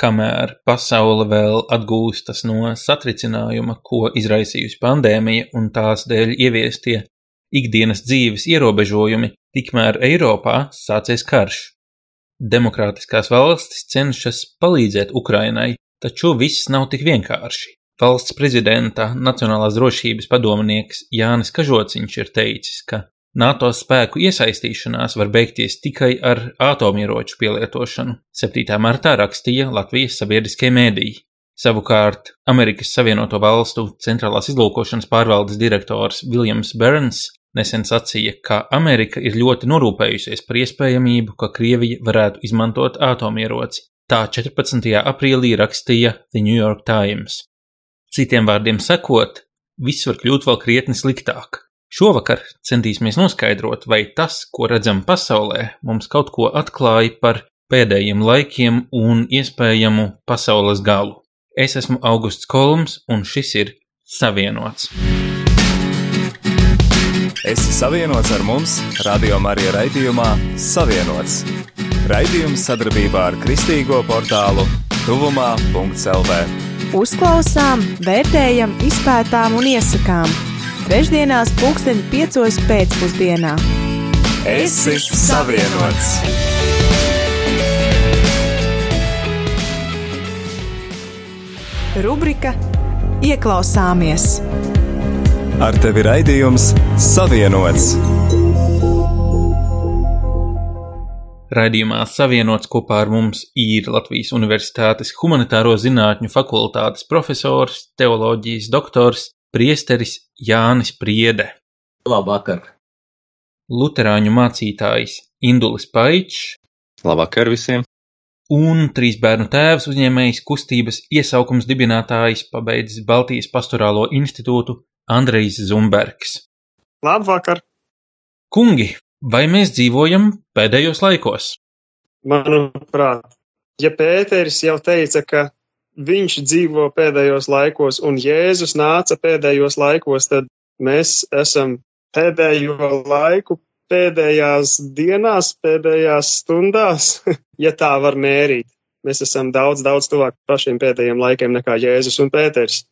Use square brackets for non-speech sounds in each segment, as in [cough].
kamēr pasaule vēl atgūstas no satricinājuma, ko izraisījusi pandēmija un tās dēļ ieviestie ikdienas dzīves ierobežojumi, tikmēr Eiropā sācies karš. Demokrātiskās valstis cenšas palīdzēt Ukrainai, taču viss nav tik vienkārši. Valsts prezidenta Nacionālās drošības padomnieks Jānis Kažociņš ir teicis, ka NATO spēku iesaistīšanās var beigties tikai ar atomieroču pielietošanu, 7. martā rakstīja Latvijas sabiedriskie mēdīji. Savukārt Amerikas Savienoto Valstu centrālās izlūkošanas pārvaldes direktors Viljams Burns nesen sacīja, ka Amerika ir ļoti norūpējusies par iespējamību, ka Krievija varētu izmantot atomieroci. Tā 14. aprīlī rakstīja The New York Times. Citiem vārdiem sakot, viss var kļūt vēl krietni sliktāk. Šovakar centīsimies noskaidrot, vai tas, ko redzam pasaulē, mums kaut ko atklāja par pēdējiem laikiem un iespējamu pasaules galu. Es esmu Augusts Kolums, un šis ir Savienots. Esi savienots ar mums, Radio Marija raidījumā Savienots. Raidījums sadarbībā ar Kristīgo portālu Tuvumā.CLV. Uzklausām, vērtējam, izpētām un iesakām Trešdienās, pulksten piecos pēcpusdienā. Es esmu savienots! Rubrika Ieklausāmies! Ar tevi raidījums Savienots! Raidījumā savienots kopā ar mums ir Latvijas Universitātes Humanitāro zinātņu fakultātes profesors, teoloģijas doktors priesteris Jānis Priede. Labvakar! Luterāņu mācītājs Indulis Paičs. Labvakar visiem! Un trīs bērnu tēvs uzņēmējs kustības iesaukums dibinātājs pabeidzis Baltijas pastorālo institūtu Andrejs Zumbergs. Labvakar! Kungi, vai mēs dzīvojam pēdējos laikos? Manuprāt, ja Pēteris jau teica, ka viņš dzīvo pēdējos laikos un Jēzus nāca pēdējos laikos, tad mēs esam pēdējo laiku, pēdējās dienās, pēdējās stundās, [laughs] ja tā var mērīt. Mēs esam daudz, daudz tuvāk pašiem pēdējiem laikiem nekā Jēzus un Pēters.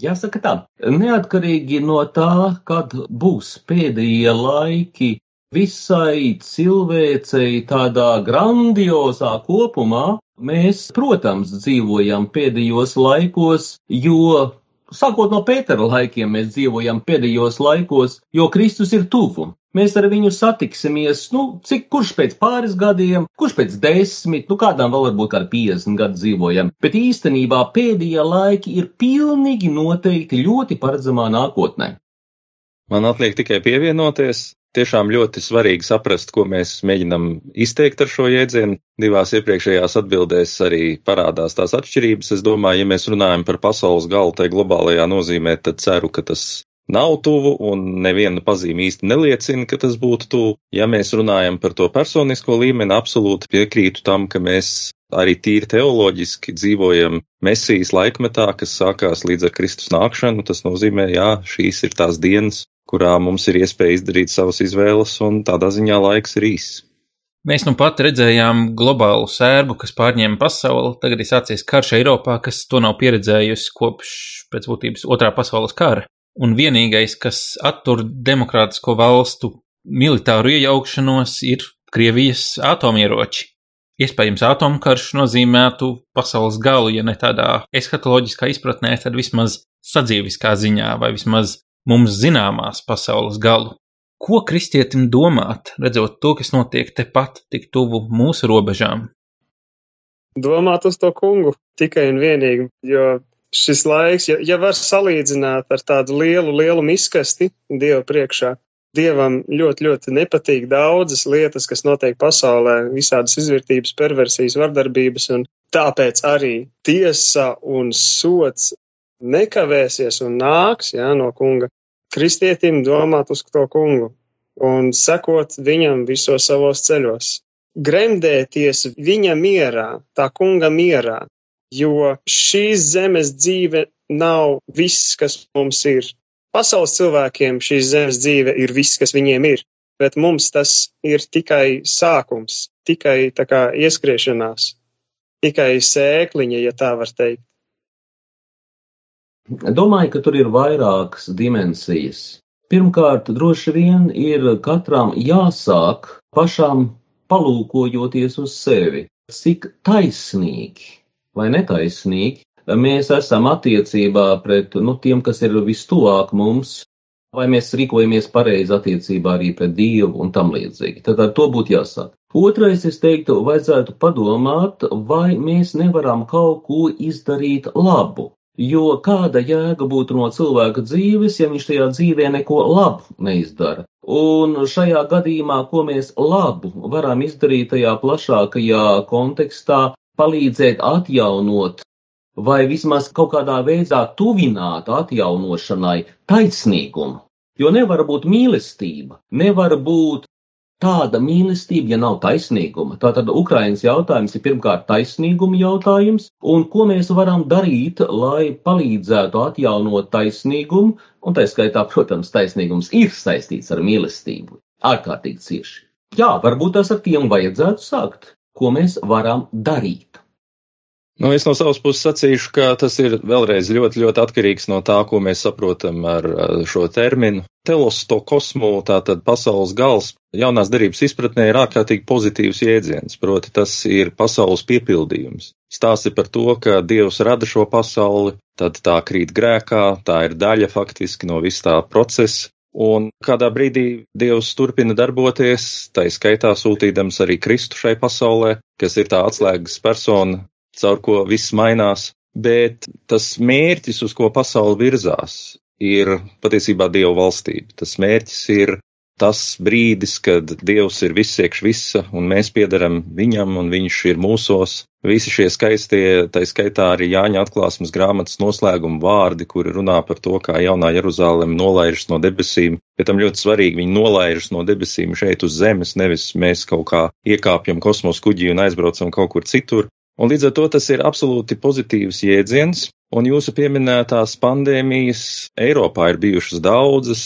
Jāsaka tā, neatkarīgi no tā, kad būs pēdējie laiki, visai cilvēcei tādā grandiozā kopumā, mēs, protams, dzīvojam pēdējos laikos, jo sākot no Pētera laikiem mēs dzīvojam pēdējos laikos, jo Kristus ir tuvu. Mēs ar viņu satiksimies, nu, cik kurš pēc pāris gadiem, kurš pēc desmit, nu, kādām vēl varbūt ar 50 gadu dzīvojam, bet īstenībā pēdējie laiki ir pilnīgi noteikti ļoti paredzamā nākotnē. Man atliek tikai pievienoties, tiešām ļoti svarīgi saprast, ko mēs mēģinam izteikt ar šo jēdzienu. Divās iepriekšējās atbildēs arī parādās tās atšķirības. Es domāju, ja mēs runājam par pasaules galu tai globālajā nozīmē, tad ceru, ka tas nav tuvu un neviena pazīme īsti neliecina, ka tas būtu tuvu. Ja mēs runājam par to personisko līmeni, absolūti piekrītu tam, ka mēs arī tīri teoloģiski dzīvojam Mesijas laikmetā, kas sākās līdz ar Kristus nākšanu. Tas nozīmē, jā, šīs ir tās dienas, kurā mums ir iespēja izdarīt savas izvēles, un tādā ziņā laiks ir īss. Mēs nu pat redzējām globālu sērbu, kas pārņēma pasauli. Tagad ir sācies karš Eiropā, kas to nav pieredzējusi kopš pēc būtības otrā pasaules kara. Un vienīgais, kas attur demokrātisko valstu militāru iejaukšanos, ir Krievijas atomieroči. Iespējams, atomkarš nozīmētu pasaules galu, ja ne tādā eskatoloģiskā izpratnē, tad vismaz sadzīviskā ziņā, vai vismaz mums zināmās pasaules galu. Ko kristietim domāt, redzot to, kas notiek tepat tik tuvu mūsu robežām? Domāt uz to kungu tikai un vienīgi, jo šis laiks, ja, ja var salīdzināt ar tādu lielu, lielu miskasti Dieva priekšā, Dievam ļoti, ļoti nepatīk daudzas lietas, kas notiek pasaulē, visādas izvērtības, perversijas, vardarbības, un tāpēc arī tiesa un sots nekavēsies un nāks jā, no kunga, kristietim domāt uz to kungu un sekot viņam visos savos ceļos. Gremdēties viņa mierā, tā kunga mierā, jo šīs zemes dzīve nav viss, kas mums ir. Pasaules cilvēkiem šīs zemes dzīve ir viss, kas viņiem ir, bet mums tas ir tikai sākums, tikai tā kā ieskriešanās. tikai sēkliņa, ja tā var teikt. Domāju, ka tur ir vairākas dimensijas. Pirmkārt, droši vien ir katram jāsāk pašam palūkojoties uz sevi, cik taisnīgi vai netaisnīgi mēs esam attiecībā pret nu, tiem, kas ir vistuvāk mums, vai mēs rīkojamies pareizi attiecībā arī pret Dievu un tam līdzīgi. Tad ar to būtu jāsāk. Otrais, es teiktu, vajadzētu padomāt, vai mēs nevaram kaut ko izdarīt labu. Jo kāda jēga būtu no cilvēka dzīves, ja viņš tajā dzīvē neko labu neizdara? Un šajā gadījumā, ko mēs labu varam izdarīt tajā plašākajā kontekstā, palīdzēt atjaunot vai vismaz kaut kādā veidā tuvināt atjaunošanai taisnīgumu. Jo nevar būt mīlestība, nevar būt tāda mīlestība, ja nav taisnīguma. Tātad Ukrainas jautājums ir pirmkārt taisnīguma jautājums, un ko mēs varam darīt, lai palīdzētu atjaunot taisnīgumu, un tā skaitā, protams, taisnīgums ir saistīts ar mīlestību, ārkārtīgi cieši. Jā, varbūt tas ar tiem vajadzētu sākt, ko mēs varam darīt. Nu, es no savas puses sacīšu, ka tas ir vēlreiz ļoti, ļoti atkarīgs no tā, ko mēs saprotam ar šo terminu. Telosto kosmu, tātad pasaules gals, jaunās darības izpratnē ir ārkārtīgi pozitīvs jēdziens, proti tas ir pasaules piepildījums. Stāsti par to, ka Dievs rada šo pasauli, tad tā krīt grēkā, tā ir daļa faktiski no vis tā procesa, Un kādā brīdī Dievs turpina darboties, tā skaitā sūtīdams arī Kristu šai pasaulē, kas ir tā atslēgas persona, caur ko viss mainās, bet tas mērķis, uz ko pasauli virzās, ir patiesībā Dieva valstība. Tas mērķis ir tas brīdis, kad Dievs ir viss iekš visa, un mēs piedaram viņam, un viņš ir mūsos. Visi šie skaistie, tā skaitā arī Jāņa atklāsmes grāmatas noslēguma vārdi, kuri runā par to, kā jaunā Jeruzalem nolaižas no debesīm. Pie tam ļoti svarīgi, viņi nolaižas no debesīm šeit uz zemes, nevis mēs kaut kā iekāpjam kosmos kuģī un aizbraucam kaut kur citur. Un līdz ar to tas ir absolūti pozitīvs jēdziens, un jūsu pieminētās pandēmijas Eiropā ir bijušas daudzas,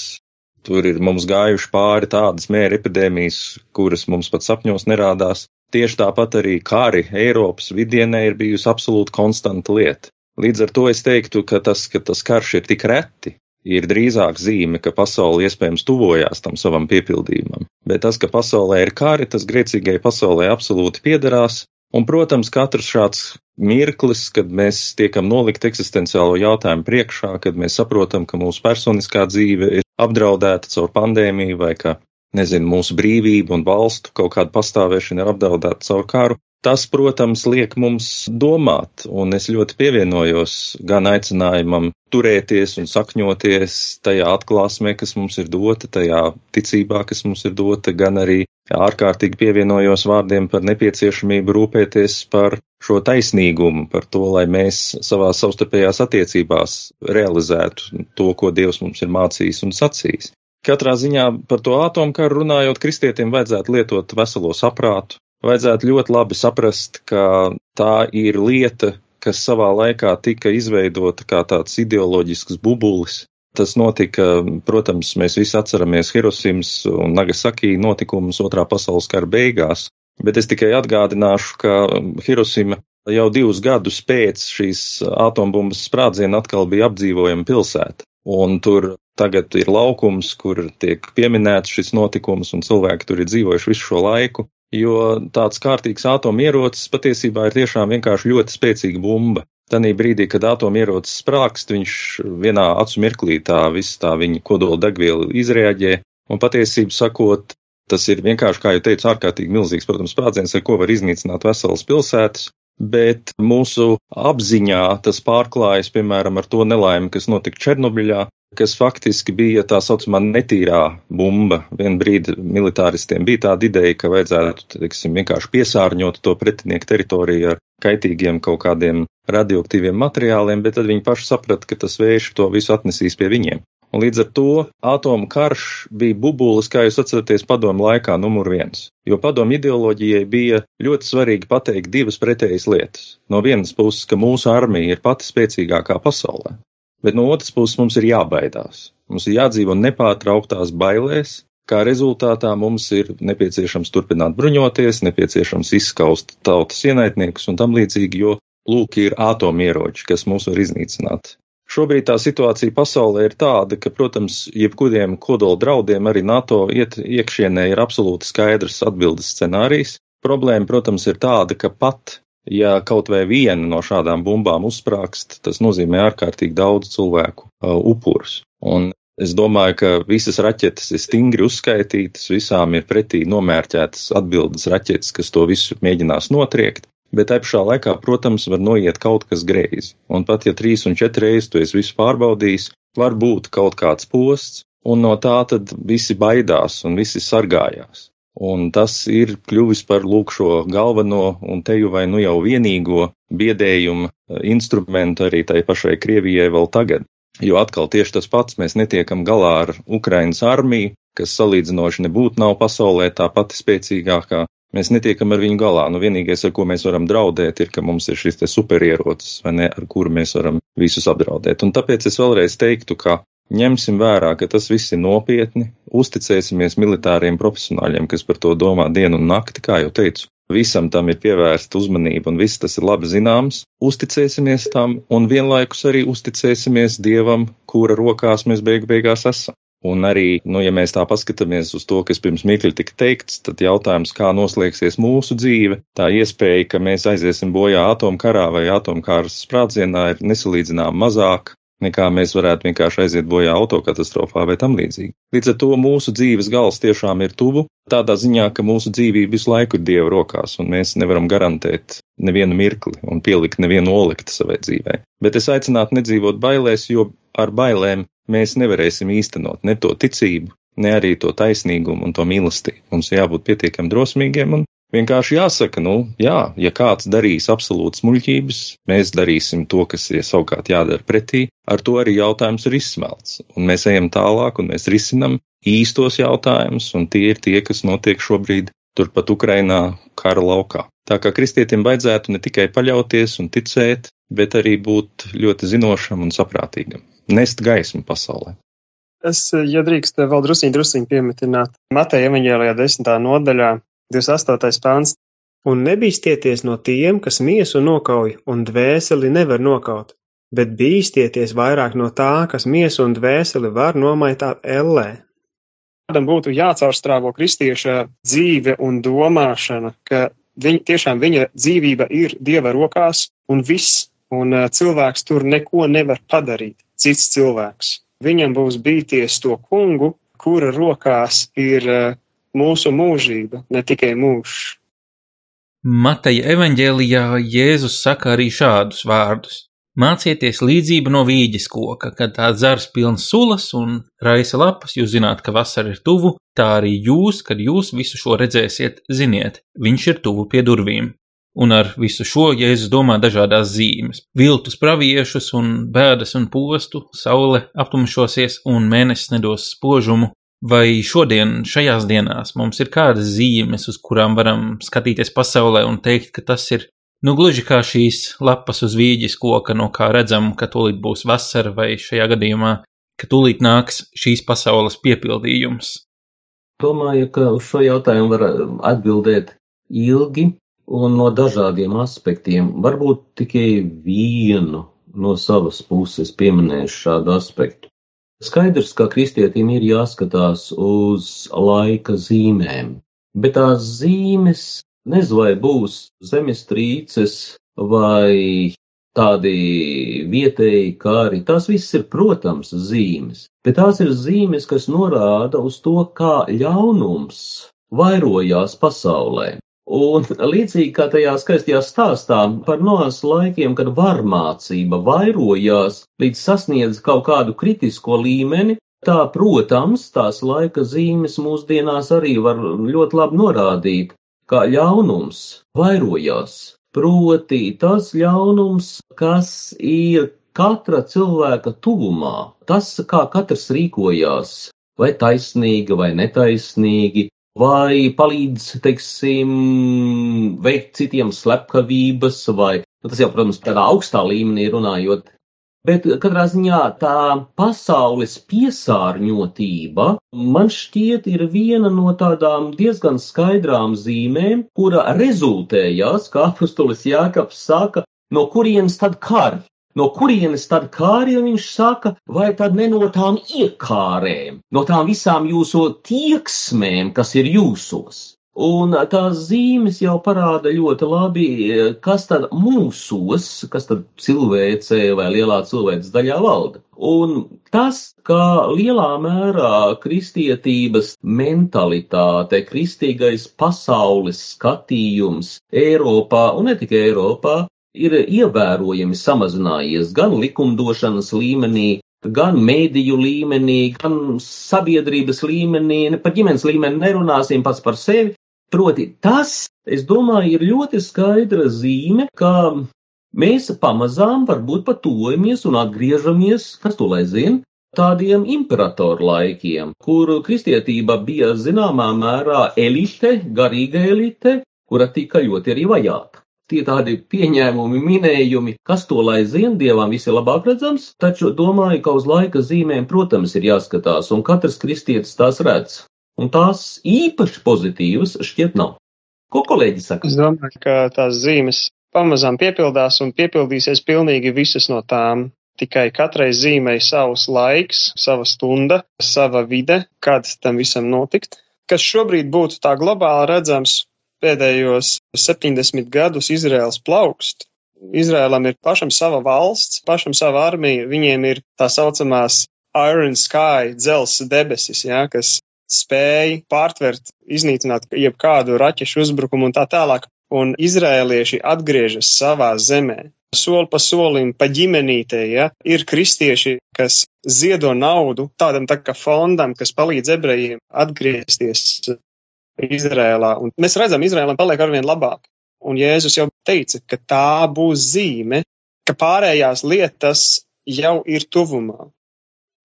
tur ir mums gājuši pāri tādas mēra epidēmijas, kuras mums pat sapņos nerādās. Tieši tāpat arī kari Eiropas vidienē ir bijusi absolūti konstanta lieta. Līdz ar to es teiktu, ka tas, ka tas karš ir tik reti, ir drīzāk zīme, ka pasaule iespējams tuvojās tam savam piepildījumam. Bet tas, ka pasaulē ir kari, tas grēcīgai pasaulē absolūti piederās, Un, protams, katrs šāds mirklis, kad mēs tiekam nolikt eksistenciālo jautājumu priekšā, kad mēs saprotam, ka mūsu personiskā dzīve ir apdraudēta caur pandēmiju vai ka, nezinu, mūsu brīvība un valstu kaut kāda pastāvēšana ir apdraudēta caur karu, Tas, protams, liek mums domāt, un es ļoti pievienojos gan aicinājumam turēties un sakņoties tajā atklāsmē, kas mums ir dota, tajā ticībā, kas mums ir dota, gan arī ārkārtīgi pievienojos vārdiem par nepieciešamību rūpēties par šo taisnīgumu, par to, lai mēs savā savstarpējās attiecībās realizētu to, ko Dievs mums ir mācījis un sacījis. Katrā ziņā par to atomkaru runājot, kristietiem vajadzētu lietot veselo saprātu, vajadzētu ļoti labi saprast, ka tā ir lieta, kas savā laikā tika izveidota kā tāds ideoloģisks bubulis. Tas notika, protams, mēs visi atceramies Hirosimas un Nagasaki notikumus otrā pasaules kara beigās, bet es tikai atgādināšu, ka Hirosima jau divus gadus pēc šīs atombumbas sprādziena atkal bija apdzīvojama pilsēta. Un tur tagad ir laukums, kur tiek pieminēts šis notikums, un cilvēki tur ir dzīvojuši visu šo laiku jo tāds kārtīgs atomierocis patiesībā ir tiešām vienkārši ļoti spēcīga bumba. Tanī brīdī, kad atomierocis sprākst, viņš vienā acu mirklī tā viss tā viņa kodola degviela izreaģē, un patiesību sakot, tas ir vienkārši, kā jau teicu, ārkārtīgi milzīgs, protams, sprādziens, ar ko var iznīcināt veselas pilsētas, bet mūsu apziņā tas pārklājas, piemēram, ar to nelaimi, kas notika Černobiļā, kas faktiski bija tā saucamā netīrā bumba. Vienu brīdi militāristiem bija tāda ideja, ka vajadzētu, teiksim, vienkārši piesārņot to pretinieku teritoriju ar kaitīgiem kaut kādiem radioaktīviem materiāliem, bet tad viņi paši saprata, ka tas vējš to visu atnesīs pie viņiem. Un līdz ar to atomu karš bija bubulis, kā jūs atceraties, padomu laikā numur viens. Jo padomu ideoloģijai bija ļoti svarīgi pateikt divas pretējas lietas. No vienas puses, ka mūsu armija ir pati spēcīgākā pasaulē, bet no otras puses mums ir jābaidās. Mums ir jādzīvo nepārtrauktās bailēs, kā rezultātā mums ir nepieciešams turpināt bruņoties, nepieciešams izskaust tautas ienaidniekus un tam līdzīgi, jo lūk ir atomieroči, kas mūs var iznīcināt. Šobrīd tā situācija pasaulē ir tāda, ka, protams, jebkuriem kodola draudiem arī NATO iet, iekšienē ir absolūti skaidrs atbildes scenārijs. Problēma, protams, ir tāda, ka pat ja kaut vai viena no šādām bumbām uzsprāgst, tas nozīmē ārkārtīgi daudz cilvēku uh, upurus. Un es domāju, ka visas raķetes ir stingri uzskaitītas, visām ir pretī nomērķētas atbildes raķetes, kas to visu mēģinās notriekt. Bet tai pašā laikā, protams, var noiet kaut kas greizi. Un pat ja trīs un četras reizes tu esi visu pārbaudījis, var būt kaut kāds posts, un no tā tad visi baidās un visi sargājās. Un tas ir kļuvis par lūk šo galveno un teju vai nu jau vienīgo biedējumu eh, instrumentu arī tai pašai Krievijai vēl tagad. Jo atkal tieši tas pats mēs netiekam galā ar Ukrainas armiju, kas salīdzinoši nebūtu nav pasaulē tā pati spēcīgākā. Mēs netiekam ar viņu galā. Nu, vienīgais, ar ko mēs varam draudēt, ir, ka mums ir šis superierocis, vai ne, ar kuru mēs varam visus apdraudēt. Un tāpēc es vēlreiz teiktu, ka Ņemsim vērā, ka tas viss ir nopietni, uzticēsimies militāriem profesionāļiem, kas par to domā dienu un nakti, kā jau teicu. Visam tam ir pievērsta uzmanība un viss tas ir labi zināms. Uzticēsimies tam un vienlaikus arī uzticēsimies Dievam, kura rokās mēs beig beigās esam. Un arī, nu, ja mēs tā paskatāmies uz to, kas pirms mirkļa tika teikts, tad jautājums, kā noslēgsies mūsu dzīve, tā iespēja, ka mēs aiziesim bojā atomkarā vai atomkāras sprādzienā, ir nesalīdzinām mazāk nekā mēs varētu vienkārši aiziet bojā autokatastrofā vai tam līdzīgi. Līdz ar to mūsu dzīves gals tiešām ir tuvu, tādā ziņā, ka mūsu dzīvība visu laiku ir Dieva rokās, un mēs nevaram garantēt nevienu mirkli un pielikt nevienu olikti savai dzīvē. Bet es aicinātu nedzīvot bailēs, jo ar bailēm mēs nevarēsim īstenot ne to ticību, ne arī to taisnīgumu un to mīlestību. Mums jābūt pietiekami drosmīgiem un Vienkārši jāsaka, nu, jā, ja kāds darīs absolūtas muļķības, mēs darīsim to, kas ir savukārt jādara pretī, ar to arī jautājums ir izsmelts. Un mēs ejam tālāk un mēs risinam īstos jautājumus, un tie ir tie, kas notiek šobrīd turpat Ukrainā kara laukā. Tā kā kristietim vajadzētu ne tikai paļauties un ticēt, bet arī būt ļoti zinošam un saprātīgam, nest gaismu pasaulē. Es, ja drīkst, vēl drusīņi, drusīņi piemetināt. Mateja evaņģēlijā desmitā nodaļā 28. pāns. Un nebīsties no tiem, kas miesu nokauj un dvēseli nevar nokaut, bet bīstieties vairāk no tā, kas miesu un dvēseli var nomaitāt ellē. Kādam būtu jācaurstrāvo kristieša dzīve un domāšana, ka viņ, tiešām viņa dzīvība ir Dieva rokās un viss, un cilvēks tur neko nevar padarīt, cits cilvēks. Viņam būs bīties to kungu, kura rokās ir mūsu mūžība, ne tikai mūžs. Mateja evaņģēlijā Jēzus saka arī šādus vārdus: Mācieties līdzību no vīģes koka, kad tā zars pilns sulas un raisa lapas, jūs zināt, ka vasara ir tuvu, tā arī jūs, kad jūs visu šo redzēsiet, ziniet, viņš ir tuvu pie durvīm. Un ar visu šo Jēzus domā dažādās zīmes - viltus praviešus un bēdas un postu, saule aptumšosies un mēnesis nedos spožumu, Vai šodien, šajās dienās, mums ir kādas zīmes, uz kurām varam skatīties pasaulē un teikt, ka tas ir nu gluži kā šīs lapas uz vīģes koka, no kā redzam, ka tūlīt būs vasara, vai šajā gadījumā, ka tūlīt nāks šīs pasaules piepildījums? Domāju, ka uz šo jautājumu var atbildēt ilgi un no dažādiem aspektiem. Varbūt tikai vienu no savas puses pieminēšu šādu aspektu. Skaidrs, ka kristietim ir jāskatās uz laika zīmēm, bet tās zīmes nezinu, vai būs zemestrīces vai tādi vietēji kāri. Tās viss ir, protams, zīmes, bet tās ir zīmes, kas norāda uz to, kā ļaunums vairojās pasaulē. Un līdzīgi kā tajā skaistajā stāstā par noās laikiem, kad varmācība vairojās līdz sasniedz kaut kādu kritisko līmeni, tā, protams, tās laika zīmes mūsdienās arī var ļoti labi norādīt, kā ļaunums vairojās. Proti tas ļaunums, kas ir katra cilvēka tuvumā, tas, kā katrs rīkojās, vai taisnīgi vai netaisnīgi, vai palīdz, teiksim, veikt citiem slepkavības, vai, nu, tas jau, protams, tādā augstā līmenī runājot, Bet katrā ziņā tā pasaules piesārņotība man šķiet ir viena no tādām diezgan skaidrām zīmēm, kura rezultējās, kā apustulis Jākaps saka, no kurienes tad karš. No kurienes tad kāri, viņš saka, vai tad ne no tām iekārēm, no tām visām jūsu tieksmēm, kas ir jūsos? Un tās zīmes jau parāda ļoti labi, kas tad mūsos, kas tad cilvēcē vai lielā cilvēces daļā valda. Un tas, kā lielā mērā kristietības mentalitāte, kristīgais pasaules skatījums Eiropā un ne tikai Eiropā, ir ievērojami samazinājies gan likumdošanas līmenī, gan mēdīju līmenī, gan sabiedrības līmenī, par ģimenes līmeni nerunāsim pats par sevi, Proti tas, es domāju, ir ļoti skaidra zīme, ka mēs pamazām varbūt patuvojamies un atgriežamies, kas to lai zina, tādiem imperatoru laikiem, kur kristietība bija zināmā mērā elite, garīga elite, kura tika ļoti arī vajāta. Tie tādi pieņēmumi, minējumi, kas to lai zina, dievam visi labāk redzams, taču domāju, ka uz laika zīmēm, protams, ir jāskatās, un katrs kristietis tās redz un tās īpaši pozitīvas šķiet nav. Ko kolēģi saka? Es domāju, ka tās zīmes pamazām piepildās un piepildīsies pilnīgi visas no tām. Tikai katrai zīmei savs laiks, sava stunda, sava vide, kad tam visam notikt. Kas šobrīd būtu tā globāli redzams pēdējos 70 gadus Izraels plaukst. Izrēlam ir pašam sava valsts, pašam sava armija, viņiem ir tā saucamās Iron Sky, dzels debesis, ja, kas spēja pārtvert, iznīcināt jebkādu raķešu uzbrukumu un tā tālāk. Un izrēlieši atgriežas savā zemē. Soli pa solim, pa ģimenītē, ja, ir kristieši, kas ziedo naudu tādam tā kā fondam, kas palīdz ebrejiem atgriezties Izrēlā. Un mēs redzam, Izrēlam paliek arvien labāk. Un Jēzus jau teica, ka tā būs zīme, ka pārējās lietas jau ir tuvumā.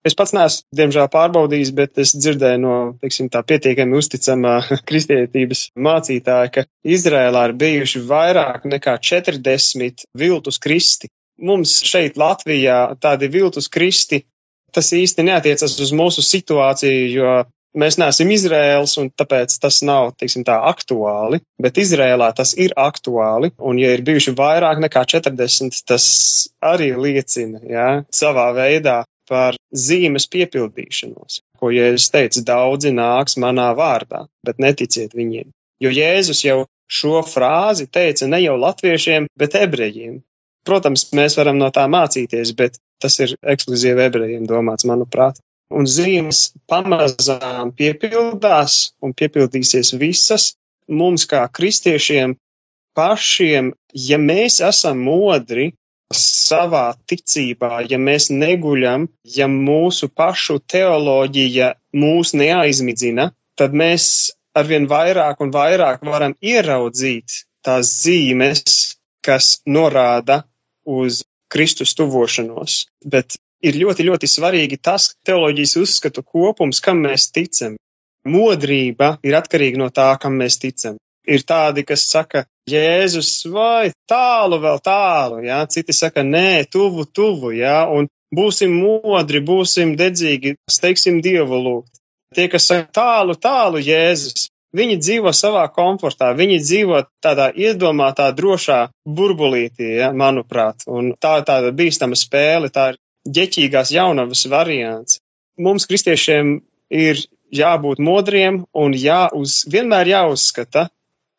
Es pats neesmu, diemžēl, pārbaudījis, bet es dzirdēju no, teiksim, tā pietiekami uzticamā [laughs] kristietības mācītāja, ka Izrēlā ir bijuši vairāk nekā 40 viltus kristi. Mums šeit Latvijā tādi viltus kristi, tas īsti neatiecas uz mūsu situāciju, jo mēs neesam Izrēls un tāpēc tas nav, teiksim, tā aktuāli, bet Izrēlā tas ir aktuāli, un ja ir bijuši vairāk nekā 40, tas arī liecina, jā, savā veidā par zīmes piepildīšanos, ko Jēzus teica, daudzi nāks manā vārdā, bet neticiet viņiem. Jo Jēzus jau šo frāzi teica ne jau latviešiem, bet ebrejiem. Protams, mēs varam no tā mācīties, bet tas ir ekskluzīvi ebrejiem domāts, manuprāt. Un zīmes pamazām piepildās un piepildīsies visas mums kā kristiešiem pašiem, ja mēs esam modri savā ticībā, ja mēs neguļam, ja mūsu pašu teoloģija mūs neaizmidzina, tad mēs arvien vairāk un vairāk varam ieraudzīt tās zīmes, kas norāda uz Kristus tuvošanos. Bet ir ļoti, ļoti svarīgi tas teoloģijas uzskatu kopums, kam mēs ticam. Modrība ir atkarīga no tā, kam mēs ticam. Ir tādi, kas saka, Jēzus, vai tālu vēl tālu, jā, citi saka, nē, tuvu, tuvu, jā, un būsim modri, būsim dedzīgi, steigsim Dievu lūgt. Tie, kas saka tālu, tālu Jēzus, viņi dzīvo savā komfortā, viņi dzīvo tādā iedomātā, drošā burbulītī, ja, manuprāt, un tā ir tāda bīstama spēle, tā ir ģeķīgās jaunavas variants. Mums, kristiešiem, ir jābūt modriem un jāuz, vienmēr jāuzskata,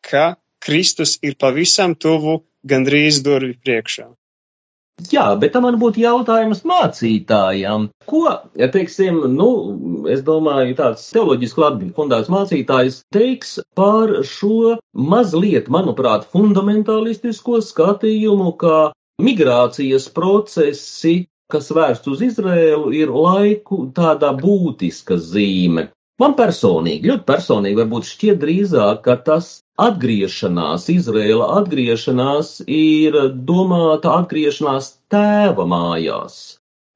ka Kristus ir pavisam tuvu gandrīz durvju priekšā. Jā, bet man būtu jautājums mācītājam. Ko, teiksim, nu, es domāju, tāds teoloģiski labi fundēts mācītājs teiks par šo mazliet, manuprāt, fundamentālistisko skatījumu, ka migrācijas procesi, kas vērsts uz Izrēlu, ir laiku tāda būtiska zīme. Man personīgi, ļoti personīgi, varbūt šķiet drīzāk, ka tas atgriešanās, Izrēla atgriešanās ir domāta atgriešanās tēva mājās.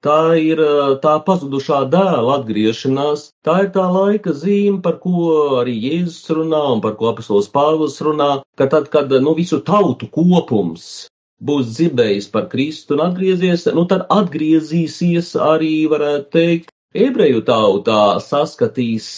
Tā ir tā pazudušā dēla atgriešanās, tā ir tā laika zīme, par ko arī Jēzus runā un par ko apastols Pāvils runā, ka tad, kad nu, visu tautu kopums būs dzirdējis par Kristu un atgriezies, nu tad atgriezīsies arī, varētu teikt, ebreju tautā saskatīs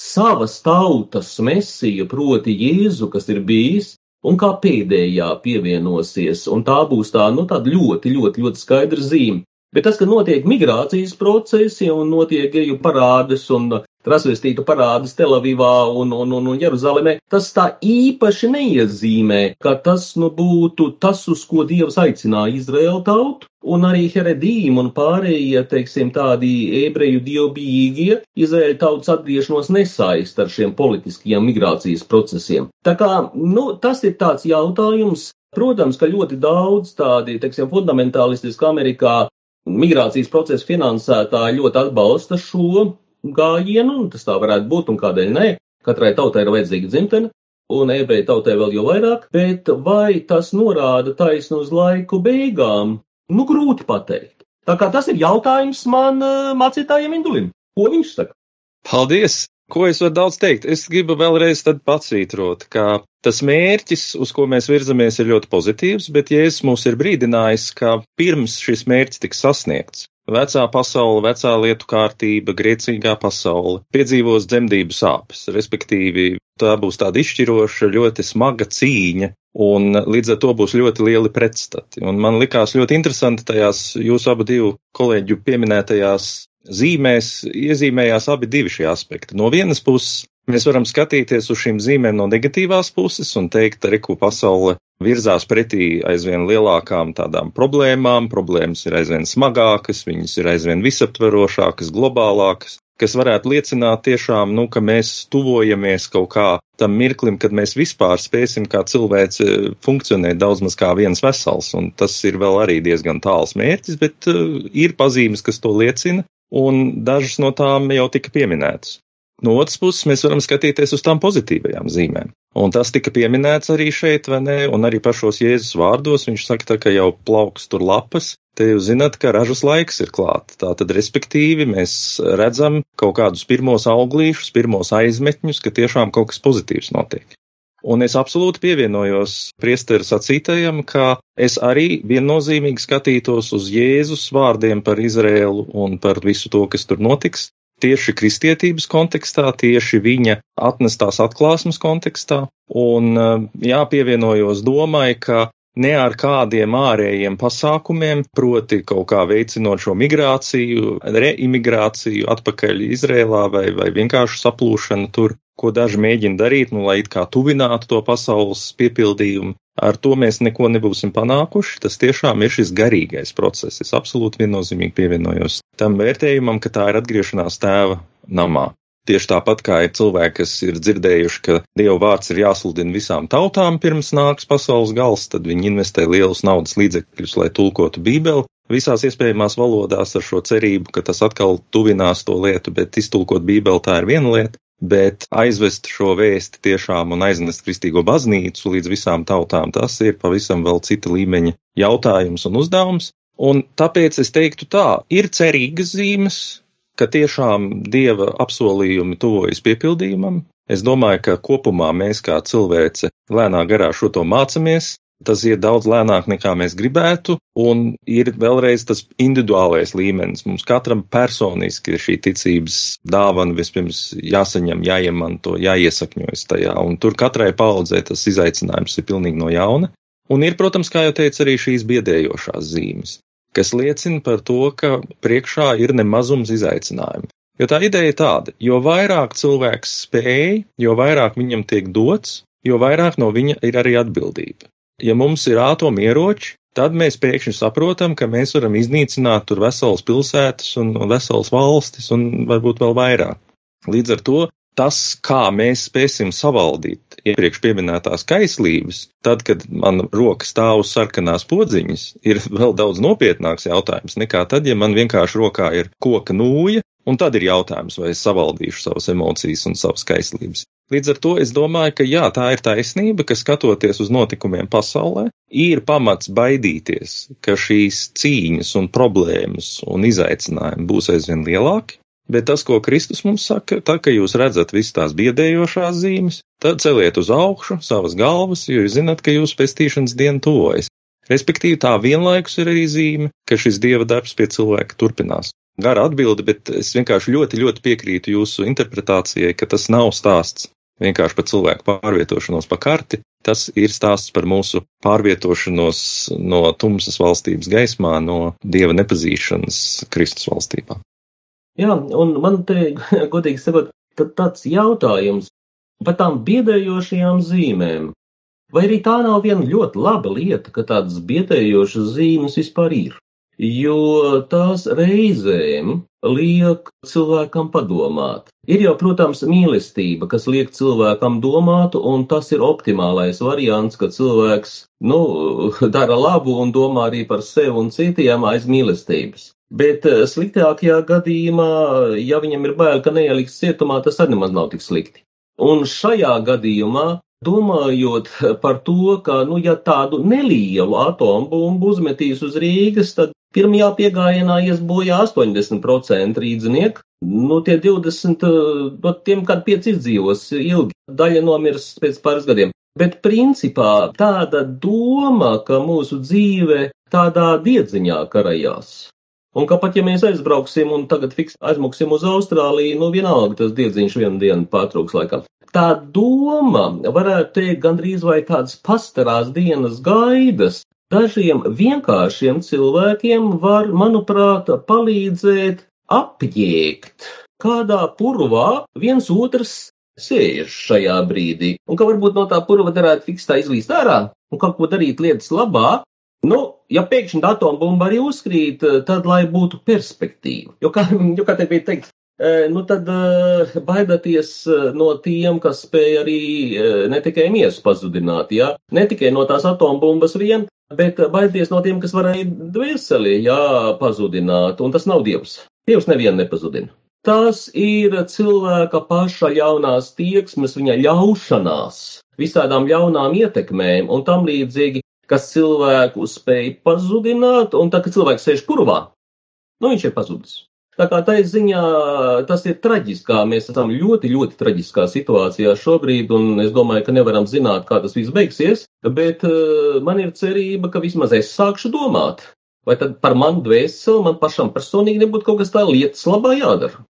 savas tautas mesiju, proti Jēzu, kas ir bijis, un kā pēdējā pievienosies, un tā būs tā, nu, tāda ļoti, ļoti, ļoti skaidra zīme. Bet tas, ka notiek migrācijas procesi un notiek geju parādes un transvestītu parādas Telavivā un, un, un, un Jeruzalemē, tas tā īpaši neiezīmē, ka tas nu būtu tas, uz ko Dievs aicināja Izraēlu tautu, un arī Heredīm un pārējie, teiksim, tādi ebreju dievbijīgie. Izraēļa tautas atgriešanos nesaist ar šiem politiskajiem migrācijas procesiem. Tā kā, nu, tas ir tāds jautājums, Protams, ka ļoti daudz tādi, teiksim, fundamentālistiski Amerikā migrācijas procesa finansētāji ļoti atbalsta šo gājienu, un tas tā varētu būt, un kādēļ nē. Katrai tautai ir vajadzīga dzimtene, un ebreju tautai vēl jau vairāk, bet vai tas norāda taisnu uz laiku beigām? Nu, grūti pateikt. Tā kā tas ir jautājums man uh, mācītājiem Indulim. Ko viņš saka? Paldies! Ko es varu daudz teikt? Es gribu vēlreiz tad patsvītrot, ka tas mērķis, uz ko mēs virzamies, ir ļoti pozitīvs, bet Jēzus mūs ir brīdinājis, ka pirms šis mērķis tiks sasniegts, vecā pasaule, vecā lietu kārtība, griecīgā pasaule piedzīvos dzemdību sāpes, respektīvi tā būs tāda izšķiroša, ļoti smaga cīņa, un līdz ar to būs ļoti lieli pretstati. Un man likās ļoti interesanti tajās jūsu abu divu kolēģu pieminētajās zīmēs iezīmējās abi divi šie aspekti. No vienas puses, mēs varam skatīties uz šīm zīmēm no negatīvās puses un teikt, ka reku pasaule virzās pretī aizvien lielākām tādām problēmām, problēmas ir aizvien smagākas, viņas ir aizvien visaptverošākas, globālākas, kas varētu liecināt tiešām, nu, ka mēs tuvojamies kaut kā tam mirklim, kad mēs vispār spēsim kā cilvēks funkcionēt daudz maz kā viens vesels, un tas ir vēl arī diezgan tāls mērķis, bet uh, ir pazīmes, kas to liecina, un dažas no tām jau tika pieminētas. No otras puses, mēs varam skatīties uz tām pozitīvajām zīmēm. Un tas tika pieminēts arī šeit, vai ne? Un arī pašos Jēzus vārdos viņš saka, tā, ka jau plauks tur lapas, te jūs zināt, ka ražas laiks ir klāt. Tātad, respektīvi, mēs redzam kaut kādus pirmos auglīšus, pirmos aizmetņus, ka tiešām kaut kas pozitīvs notiek. Un es absolūti pievienojos priesteru sacītajam, ka es arī viennozīmīgi skatītos uz Jēzus vārdiem par Izrēlu un par visu to, kas tur notiks, tieši kristietības kontekstā, tieši viņa atnestās atklāsmes kontekstā. Un jāpievienojos domai, ka ne ar kādiem ārējiem pasākumiem, proti kaut kā veicinot šo migrāciju, reimigrāciju atpakaļ Izrēlā vai, vai vienkārši saplūšanu tur, ko daži mēģina darīt, nu, lai it kā tuvinātu to pasaules piepildījumu. Ar to mēs neko nebūsim panākuši. Tas tiešām ir šis garīgais process. Es absolūti viennozīmīgi pievienojos tam vērtējumam, ka tā ir atgriešanās tēva namā. Tieši tāpat kā ir cilvēki, kas ir dzirdējuši, ka Dieva vārds ir jāsludina visām tautām pirms nāks pasaules gals, tad viņi investē lielus naudas līdzekļus, lai tulkotu Bībeli visās iespējamās valodās ar šo cerību, ka tas atkal tuvinās to lietu, bet iztulkot Bībeli tā ir viena lieta bet aizvest šo vēsti tiešām un aiznest kristīgo baznīcu līdz visām tautām, tas ir pavisam vēl cita līmeņa jautājums un uzdevums. Un tāpēc es teiktu tā, ir cerīgas zīmes, ka tiešām dieva apsolījumi tuvojas piepildījumam. Es domāju, ka kopumā mēs kā cilvēce lēnā garā šo to mācamies, tas iet daudz lēnāk nekā mēs gribētu, un ir vēlreiz tas individuālais līmenis. Mums katram personiski ir šī ticības dāvana vispirms jāsaņem, jāiemanto, jāiesakņojas tajā, un tur katrai paudzē tas izaicinājums ir pilnīgi no jauna. Un ir, protams, kā jau teicu, arī šīs biedējošās zīmes, kas liecina par to, ka priekšā ir nemazums izaicinājumu. Jo tā ideja ir tāda, jo vairāk cilvēks spēj, jo vairāk viņam tiek dots, jo vairāk no viņa ir arī atbildība ja mums ir atomieroči, tad mēs pēkšņi saprotam, ka mēs varam iznīcināt tur veselas pilsētas un veselas valstis un varbūt vēl vairāk. Līdz ar to tas, kā mēs spēsim savaldīt iepriekš pieminētās kaislības, tad, kad man roka stāv uz sarkanās podziņas, ir vēl daudz nopietnāks jautājums nekā tad, ja man vienkārši rokā ir koka nūja, un tad ir jautājums, vai es savaldīšu savas emocijas un savas kaislības. Līdz ar to es domāju, ka jā, tā ir taisnība, ka skatoties uz notikumiem pasaulē, ir pamats baidīties, ka šīs cīņas un problēmas un izaicinājumi būs aizvien lielāki. Bet tas, ko Kristus mums saka, tā, ka jūs redzat visas tās biedējošās zīmes, tad celiet uz augšu savas galvas, jo jūs zinat, ka jūsu pestīšanas diena tuvojas. Respektīvi, tā vienlaikus ir arī zīme, ka šis dieva darbs pie cilvēka turpinās. Gara atbilde, bet es vienkārši ļoti, ļoti piekrītu jūsu interpretācijai, ka tas nav stāsts vienkārši par cilvēku pārvietošanos pa karti. Tas ir stāsts par mūsu pārvietošanos no tumsas valstības gaismā, no dieva nepazīšanas Kristus valstībā. Jā, un man te, [laughs] godīgi sakot, tāds jautājums par tām biedējošajām zīmēm. Vai arī tā nav viena ļoti laba lieta, ka tādas biedējošas zīmes vispār ir? Jo tās reizēm liek cilvēkam padomāt. Ir jau, protams, mīlestība, kas liek cilvēkam domāt, un tas ir optimālais variants, ka cilvēks, nu, [laughs] dara labu un domā arī par sevi un citiem aiz mīlestības. Bet eh, sliktākajā gadījumā, ja viņam ir bail, ka neieliks cietumā, tas arī nemaz nav tik slikti. Un šajā gadījumā Domājot par to, ka, nu, ja tādu nelielu atombumbu uzmetīs uz Rīgas, tad pirmajā piegājienā ies bojā 80% rīdzinieku. Nu, tie 20, no tiem kādi pieci izdzīvos ilgi, daļa nomirs pēc pāris gadiem. Bet principā tāda doma, ka mūsu dzīve tādā diedziņā karajās. Un ka pat ja mēs aizbrauksim un tagad fiks aizmuksim uz Austrāliju, nu vienalga tas diedziņš vienu dienu pārtrūks laikam tā doma, varētu teikt, gandrīz vai tādas pastarās dienas gaidas, dažiem vienkāršiem cilvēkiem var, manuprāt, palīdzēt apjēgt, kādā purvā viens otrs sēž šajā brīdī, un ka varbūt no tā purva varētu fikstā izlīst ārā un kaut ko darīt lietas labā. Nu, ja pēkšņi atombumba arī uzkrīt, tad lai būtu perspektīva. Jo, kā, [laughs] jo, kā te bija teikt, nu tad baidieties no tiem, kas spēj arī ne tikai miesu pazudināt, ja? ne tikai no tās atombumbas vien, bet baidieties no tiem, kas var arī dvēseli jā, pazudināt, un tas nav Dievs. Dievs nevienu nepazudina. Tas ir cilvēka paša ļaunās tieksmes, viņa ļaušanās, visādām ļaunām ietekmēm un tam līdzīgi, kas cilvēku spēj pazudināt, un tā, ka cilvēks sēž purvā, nu viņš ir pazudis. Tā kā tā ziņā tas ir traģiskā. Mēs esam ļoti, ļoti traģiskā situācijā šobrīd, un es domāju, ka nevaram zināt, kā tas viss beigsies, bet uh, man ir cerība, ka vismaz es sākšu domāt. Vai tad par manu dvēseli man pašam personīgi nebūtu kaut kas tā lietas labā jādara?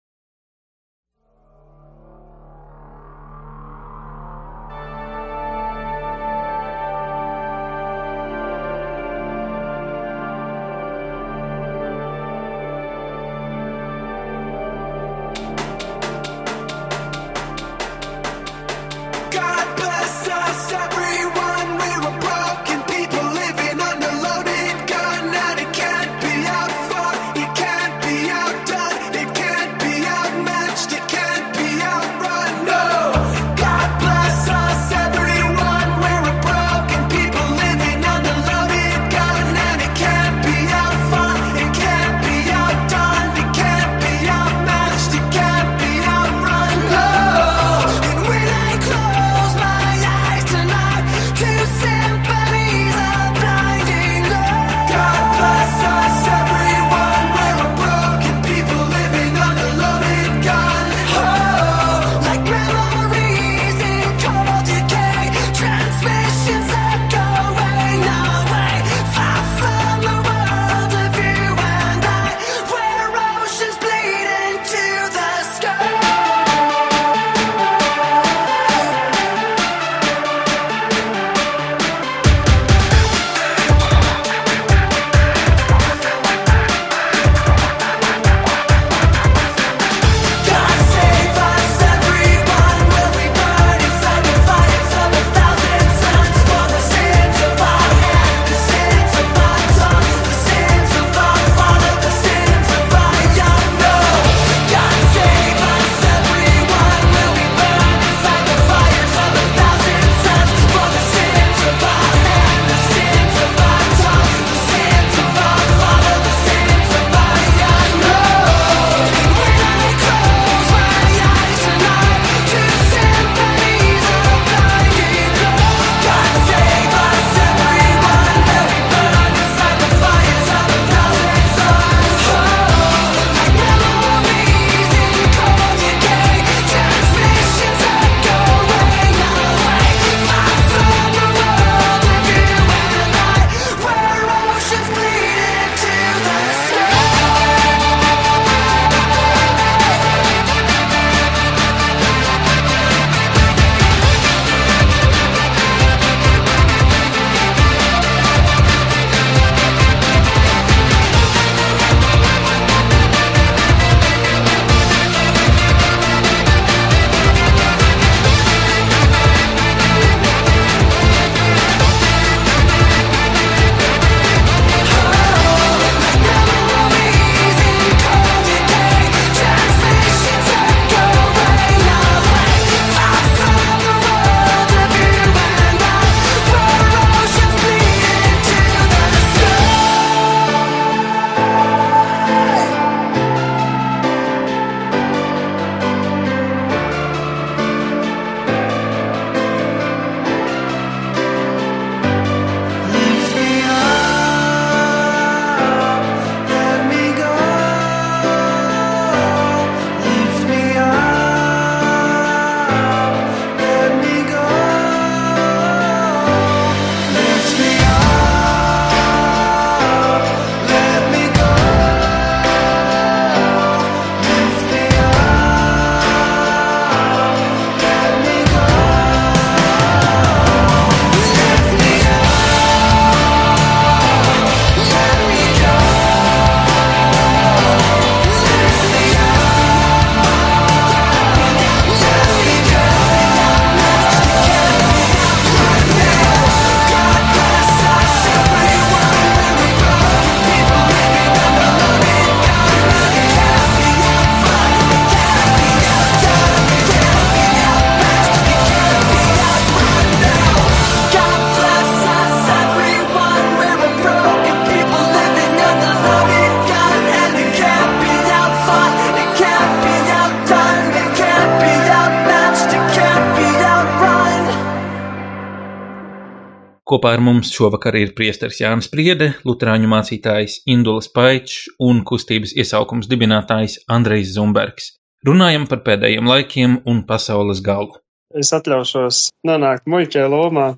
Kopā ar mums šovakar ir priesteris Jānis Priede, luterāņu mācītājs Indulas Paičs un kustības iesaukums dibinātājs Andrejs Zumbergs. Runājam par pēdējiem laikiem un pasaules galu. Es atļaušos nonākt muļķē lomā.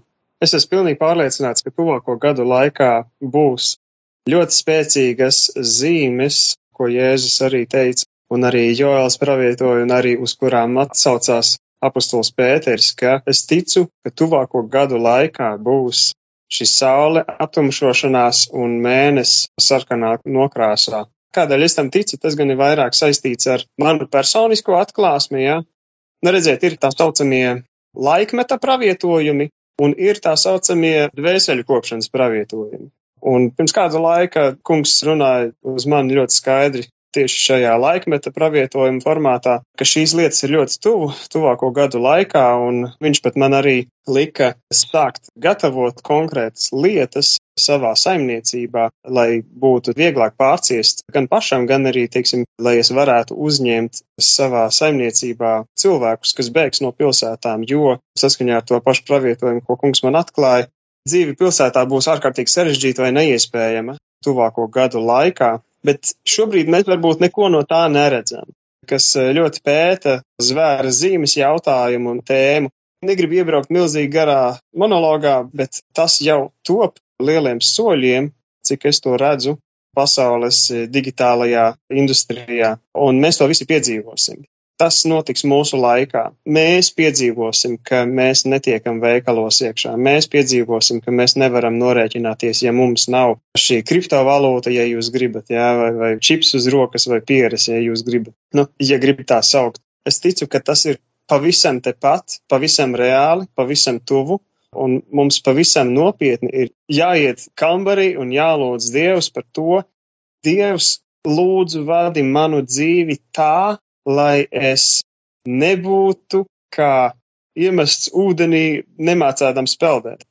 Es esmu pilnīgi pārliecināts, ka tuvāko gadu laikā būs ļoti spēcīgas zīmes, ko Jēzus arī teica, un arī Joēls pravietoja, un arī uz kurām atsaucās apustuls Pēters, ka es ticu, ka tuvāko gadu laikā būs šī saule aptumšošanās un mēnesis sarkanā nokrāsā. Kādēļ es tam ticu? Tas gan ir vairāk saistīts ar manu personisko atklāsmi, jā. Ja? Nu, redziet, ir tā saucamie laikmeta pravietojumi un ir tā saucamie dvēseļu kopšanas pravietojumi. Un pirms kāda laika kungs runāja uz mani ļoti skaidri tieši šajā laikmeta pravietojuma formātā, ka šīs lietas ir ļoti tuvu, tuvāko gadu laikā, un viņš pat man arī lika sākt gatavot konkrētas lietas savā saimniecībā, lai būtu vieglāk pārciest gan pašam, gan arī, teiksim, lai es varētu uzņemt savā saimniecībā cilvēkus, kas bēgs no pilsētām, jo saskaņā ar to pašu pravietojumu, ko kungs man atklāja, dzīve pilsētā būs ārkārtīgi sarežģīta vai neiespējama tuvāko gadu laikā, bet šobrīd mēs varbūt neko no tā neredzam, kas eh, ļoti pēta zvēra zīmes jautājumu un tēmu. Negribu iebraukt milzīgi garā monologā, bet tas jau top lieliem soļiem, cik es to redzu pasaules eh, digitālajā industrijā, un mēs to visi piedzīvosim tas notiks mūsu laikā. Mēs piedzīvosim, ka mēs netiekam veikalos iekšā. Mēs piedzīvosim, ka mēs nevaram norēķināties, ja mums nav šī kriptovalūta, ja jūs gribat, jā, vai, vai čips uz rokas vai pieres, ja jūs gribat. Nu, ja gribat tā saukt. Es ticu, ka tas ir pavisam tepat, pavisam reāli, pavisam tuvu. Un mums pavisam nopietni ir jāiet kambarī un jālūdz Dievs par to. Dievs, lūdzu, vadi manu dzīvi tā, lai es nebūtu kā iemests ūdenī nemācēdams peldēt.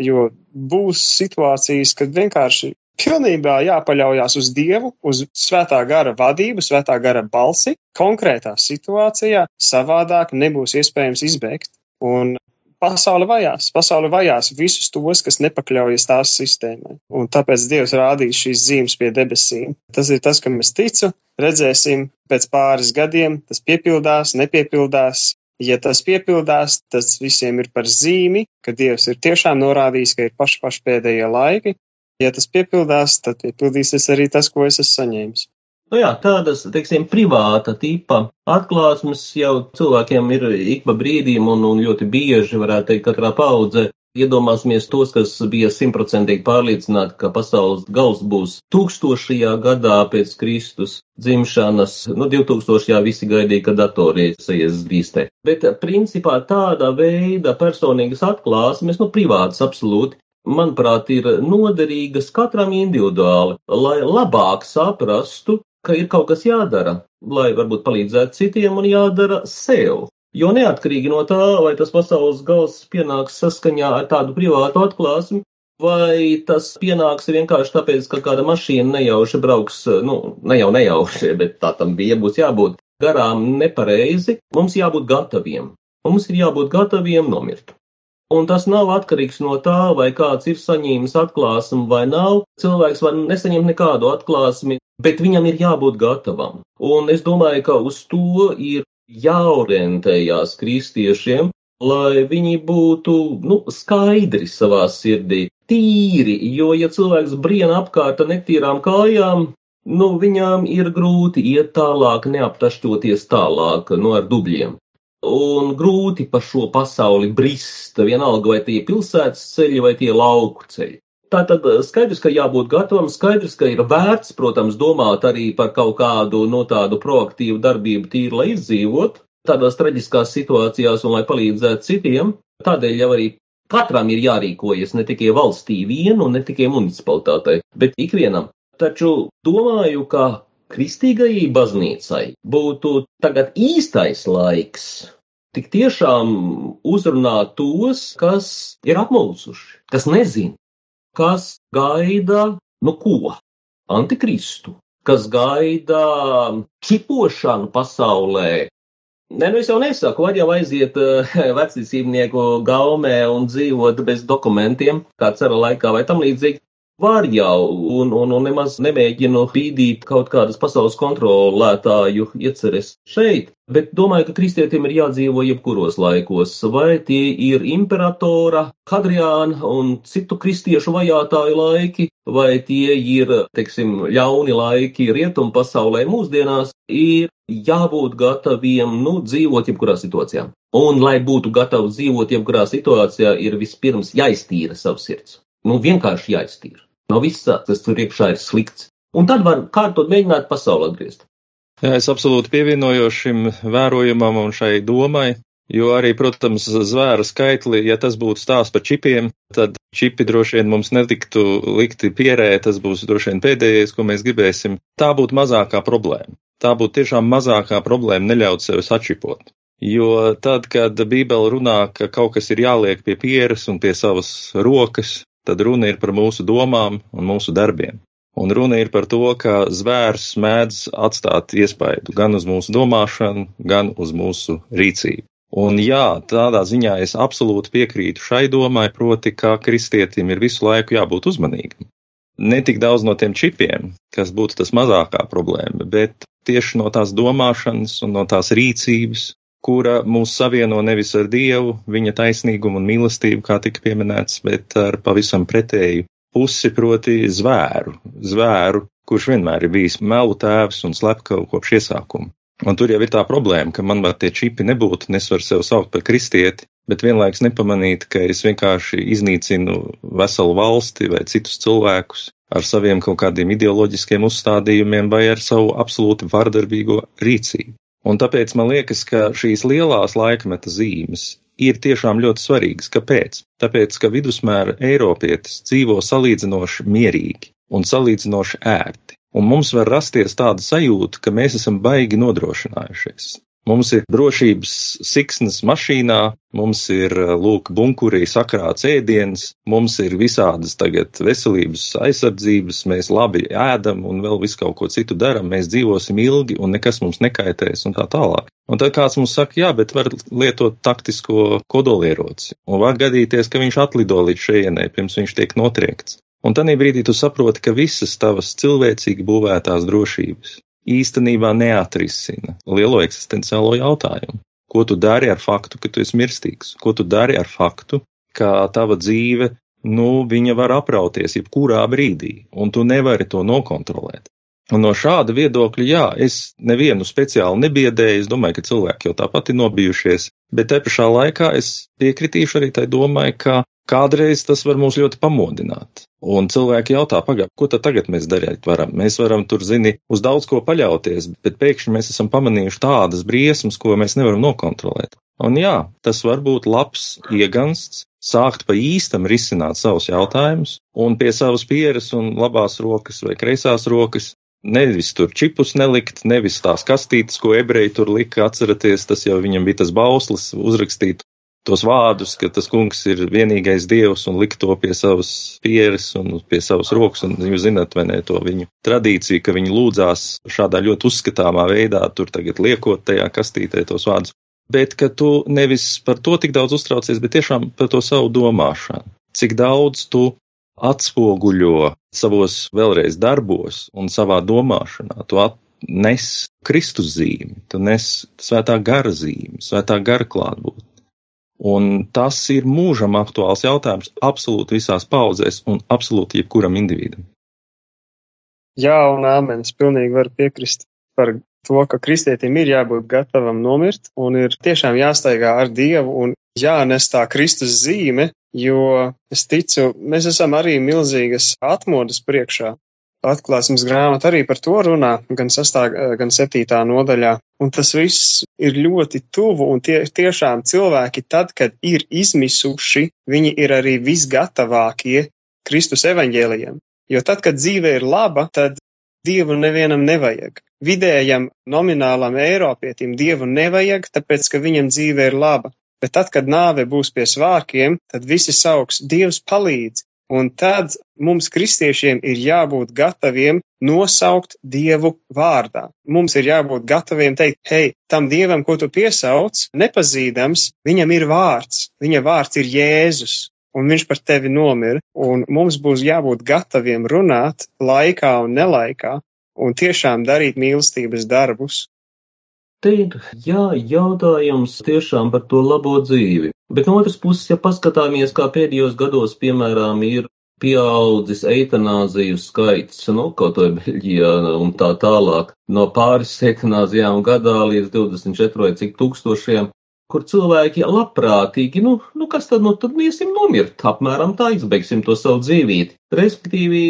Jo būs situācijas, kad vienkārši pilnībā jāpaļaujas uz Dievu, uz svētā gara vadību, svētā gara balsi, konkrētā situācijā, savādāk nebūs iespējams izbēgt. Un pasaule vajās, pasaule vajās visus tos, kas nepakļaujas tās sistēmai. Un tāpēc Dievs rādīs šīs zīmes pie debesīm. Tas ir tas, kam es ticu, redzēsim pēc pāris gadiem, tas piepildās, nepiepildās. Ja tas piepildās, tas visiem ir par zīmi, ka Dievs ir tiešām norādījis, ka ir paši paši pēdējie laiki. Ja tas piepildās, tad piepildīsies arī tas, ko es esmu saņēmis. Nu jā, tādas, teiksim, privāta tipa atklāsmes jau cilvēkiem ir ik pa brīdīm un, un ļoti bieži, varētu teikt, katrā paudzē Iedomāsimies tos, kas bija simtprocentīgi pārliecināti, ka pasaules gals būs tūkstošajā gadā pēc Kristus dzimšanas. Nu, 2000. visi gaidīja, ka datori ies bīstē. Bet principā tāda veida personīgas atklāsmes, nu, privātas absolūti, manuprāt, ir noderīgas katram individuāli, lai labāk saprastu, ka ir kaut kas jādara, lai varbūt palīdzētu citiem un jādara sev. Jo neatkarīgi no tā, vai tas pasaules gals pienāks saskaņā ar tādu privātu atklāsmi, vai tas pienāks vienkārši tāpēc, ka kāda mašīna nejauši brauks, nu, ne jau nejauši, bet tā tam bija, būs jābūt garām nepareizi, mums jābūt gataviem. Mums ir jābūt gataviem nomirt. Un tas nav atkarīgs no tā, vai kāds ir saņēmis atklāsmi vai nav. Cilvēks var nesaņemt nekādu atklāsmi, bet viņam ir jābūt gatavam. Un es domāju, ka uz to ir jāorientējās kristiešiem, lai viņi būtu nu, skaidri savā sirdī, tīri, jo, ja cilvēks briena apkārt ar netīrām kājām, nu, viņām ir grūti iet tālāk, neaptašķoties tālāk no nu, ar dubļiem. Un grūti pa šo pasauli brist, vienalga vai tie pilsētas ceļi vai tie lauku ceļi. Tātad eh, skaidrs, ka jābūt gatavam, skaidrs, ka ir vērts, protams, domāt arī par kaut kādu no tādu proaktīvu darbību tīri, lai izdzīvot tādās traģiskās situācijās un lai palīdzētu citiem. Tādēļ jau arī katram ir jārīkojas ne tikai valstī vienu un ne tikai municipalitātei, bet ikvienam. Taču domāju, ka kristīgajai baznīcai būtu tagad īstais laiks tik tiešām uzrunāt tos, kas ir apmulsuši, kas nezina, kas gaida, nu ko? Antikristu, kas gaida čipošanu pasaulē, Nē, nu es jau nesaku, var jau aiziet [laughs] uh, vecīsībnieku gaumē un dzīvot bez dokumentiem, kā cera laikā vai tam līdzīgi. Var jau, un, un, un nemaz nemēģinu pīdīt kaut kādas pasaules kontrolētāju ieceres šeit, bet domāju, ka kristietim ir jādzīvo jebkuros laikos, vai tie ir imperatora, Hadriāna un citu kristiešu vajātāju laiki, vai tie ir, teiksim, ļauni laiki rietumu pasaulē mūsdienās, ir jābūt gataviem, nu, dzīvot jebkurā situācijā. Un, lai būtu gatavs dzīvot jebkurā situācijā, ir vispirms jāiztīra savs sirds. Nu, vienkārši jāiztīra no visa, kas tur iekšā ir slikts. Un tad var kārtot mēģināt pasauli atgriezt. Jā, es absolūti pievienojos šim vērojumam un šai domai, jo arī, protams, zvēra skaitli, ja tas būtu stāsts par čipiem, tad čipi droši vien mums netiktu likti pierē, tas būs droši vien pēdējais, ko mēs gribēsim. Tā būtu mazākā problēma. Tā būtu tiešām mazākā problēma neļaut sevi sačipot. Jo tad, kad Bībele runā, ka kaut kas ir jāliek pie pieres un pie savas rokas, tad runa ir par mūsu domām un mūsu darbiem. Un runa ir par to, ka zvērs mēdz atstāt iespaidu gan uz mūsu domāšanu, gan uz mūsu rīcību. Un jā, tādā ziņā es absolūti piekrītu šai domai, proti, ka kristietim ir visu laiku jābūt uzmanīgam. Ne tik daudz no tiem čipiem, kas būtu tas mazākā problēma, bet tieši no tās domāšanas un no tās rīcības, kura mūs savieno nevis ar Dievu, viņa taisnīgumu un mīlestību, kā tika pieminēts, bet ar pavisam pretēju pusi, proti zvēru, zvēru, kurš vienmēr ir bijis melu tēvs un slepkavu kopš iesākuma. Un tur jau ir tā problēma, ka man vēl tie čipi nebūtu, un es varu sevi saukt par kristieti, bet vienlaiks nepamanīt, ka es vienkārši iznīcinu veselu valsti vai citus cilvēkus ar saviem kaut kādiem ideoloģiskiem uzstādījumiem vai ar savu absolūti vardarbīgo rīcību. Un tāpēc man liekas, ka šīs lielās laikmeta zīmes ir tiešām ļoti svarīgas. Kāpēc? Tāpēc, ka vidusmēra Eiropietis dzīvo salīdzinoši mierīgi un salīdzinoši ērti. Un mums var rasties tāda sajūta, ka mēs esam baigi nodrošinājušies. Mums ir drošības siksnas mašīnā, mums ir lūk bunkurī sakrāts ēdiens, mums ir visādas tagad veselības aizsardzības, mēs labi ēdam un vēl visu kaut ko citu daram, mēs dzīvosim ilgi un nekas mums nekaitēs un tā tālāk. Un tad kāds mums saka, jā, bet var lietot taktisko kodolieroci. Un var gadīties, ka viņš atlido līdz šejienei, pirms viņš tiek notriekts. Un tad brīdī tu saproti, ka visas tavas cilvēcīgi būvētās drošības, īstenībā neatrisina lielo eksistenciālo jautājumu. Ko tu dari ar faktu, ka tu esi mirstīgs? Ko tu dari ar faktu, ka tava dzīve, nu, viņa var aprauties jebkurā brīdī, un tu nevari to nokontrolēt? Un no šāda viedokļa, jā, es nevienu speciāli nebiedēju, es domāju, ka cilvēki jau tāpat ir nobijušies, bet te pašā laikā es piekritīšu arī tai domai, ka Kādreiz tas var mūs ļoti pamodināt. Un cilvēki jautā, pagaidi, ko tad tagad mēs darīt varam? Mēs varam tur, zini, uz daudz ko paļauties, bet pēkšņi mēs esam pamanījuši tādas briesmas, ko mēs nevaram nokontrolēt. Un jā, tas var būt labs iegansts, sākt pa īstam risināt savus jautājumus, un pie savas pieres un labās rokas vai kreisās rokas nevis tur čipus nelikt, nevis tās kastītes, ko ebreji tur lika, atceraties, tas jau viņam bija tas bauslis uzrakstīt tos vārdus, ka tas kungs ir vienīgais dievs un likt to pie savas pieres un pie savas rokas, un jūs zināt, vai ne, to viņu tradīciju, ka viņi lūdzās šādā ļoti uzskatāmā veidā, tur tagad liekot tajā kastītē tos vārdus. Bet, ka tu nevis par to tik daudz uztraucies, bet tiešām par to savu domāšanu. Cik daudz tu atspoguļo savos vēlreiz darbos un savā domāšanā, tu nes Kristus zīmi, tu nes svētā gara zīmi, svētā gara klātbūtni. Un tas ir mūžam aktuāls jautājums absolūti visās paudzēs un absolūti jebkuram individam. Jā, un āmen, es pilnīgi varu piekrist par to, ka kristietim ir jābūt gatavam nomirt un ir tiešām jāstaigā ar Dievu un jānes tā Kristus zīme, jo es ticu, mēs esam arī milzīgas atmodas priekšā. Atklāsmes grāmata arī par to runā, gan sastā, gan septītā nodaļā. Un tas viss ir ļoti tuvu, un tie tiešām cilvēki tad, kad ir izmisuši, viņi ir arī visgatavākie Kristus evaņģēlijam. Jo tad, kad dzīve ir laba, tad Dievu nevienam nevajag. Vidējam nominālam Eiropietim Dievu nevajag, tāpēc, ka viņam dzīve ir laba. Bet tad, kad nāve būs pie svārkiem, tad visi sauks Dievs palīdz, Un tad mums, kristiešiem, ir jābūt gataviem nosaukt Dievu vārdā. Mums ir jābūt gataviem teikt, hei, tam Dievam, ko tu piesauc, nepazīdams, viņam ir vārds. Viņa vārds ir Jēzus, un viņš par tevi nomira. Un mums būs jābūt gataviem runāt laikā un nelaikā, un tiešām darīt mīlestības darbus, Te ir jā, jautājums tiešām par to labo dzīvi. Bet no otras puses, ja paskatāmies, kā pēdējos gados, piemēram, ir pieaudzis eitanāziju skaits, nu, kaut vai Beļģijā un tā tālāk, no pāris eitanāzijām gadā līdz 24 vai cik tūkstošiem, kur cilvēki labprātīgi, nu, nu kas tad, nu, tad iesim nomirt, apmēram tā izbeigsim to savu dzīvīti. Respektīvi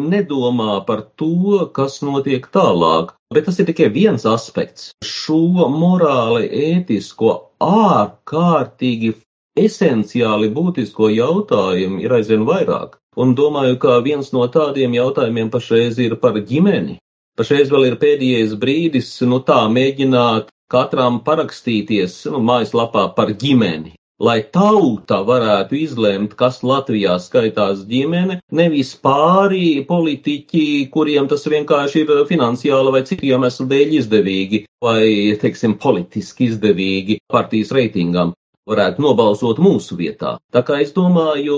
nedomā par to, kas notiek tālāk, bet tas ir tikai viens aspekts. Šo morāli ētisko ārkārtīgi esenciāli būtisko jautājumu ir aizvien vairāk. Un domāju, ka viens no tādiem jautājumiem pašreiz ir par ģimeni. Pašreiz vēl ir pēdējais brīdis, nu tā, mēģināt katram parakstīties nu, mājaslapā par ģimeni. Lai tauta varētu izlemt, kas Latvijā skaitās ģimene, nevis pārī politiķi, kuriem tas vienkārši ir finansiāli vai citu iemeslu dēļ izdevīgi, vai, teiksim, politiski izdevīgi partijas reitingam varētu nobalsot mūsu vietā. Tā kā es domāju,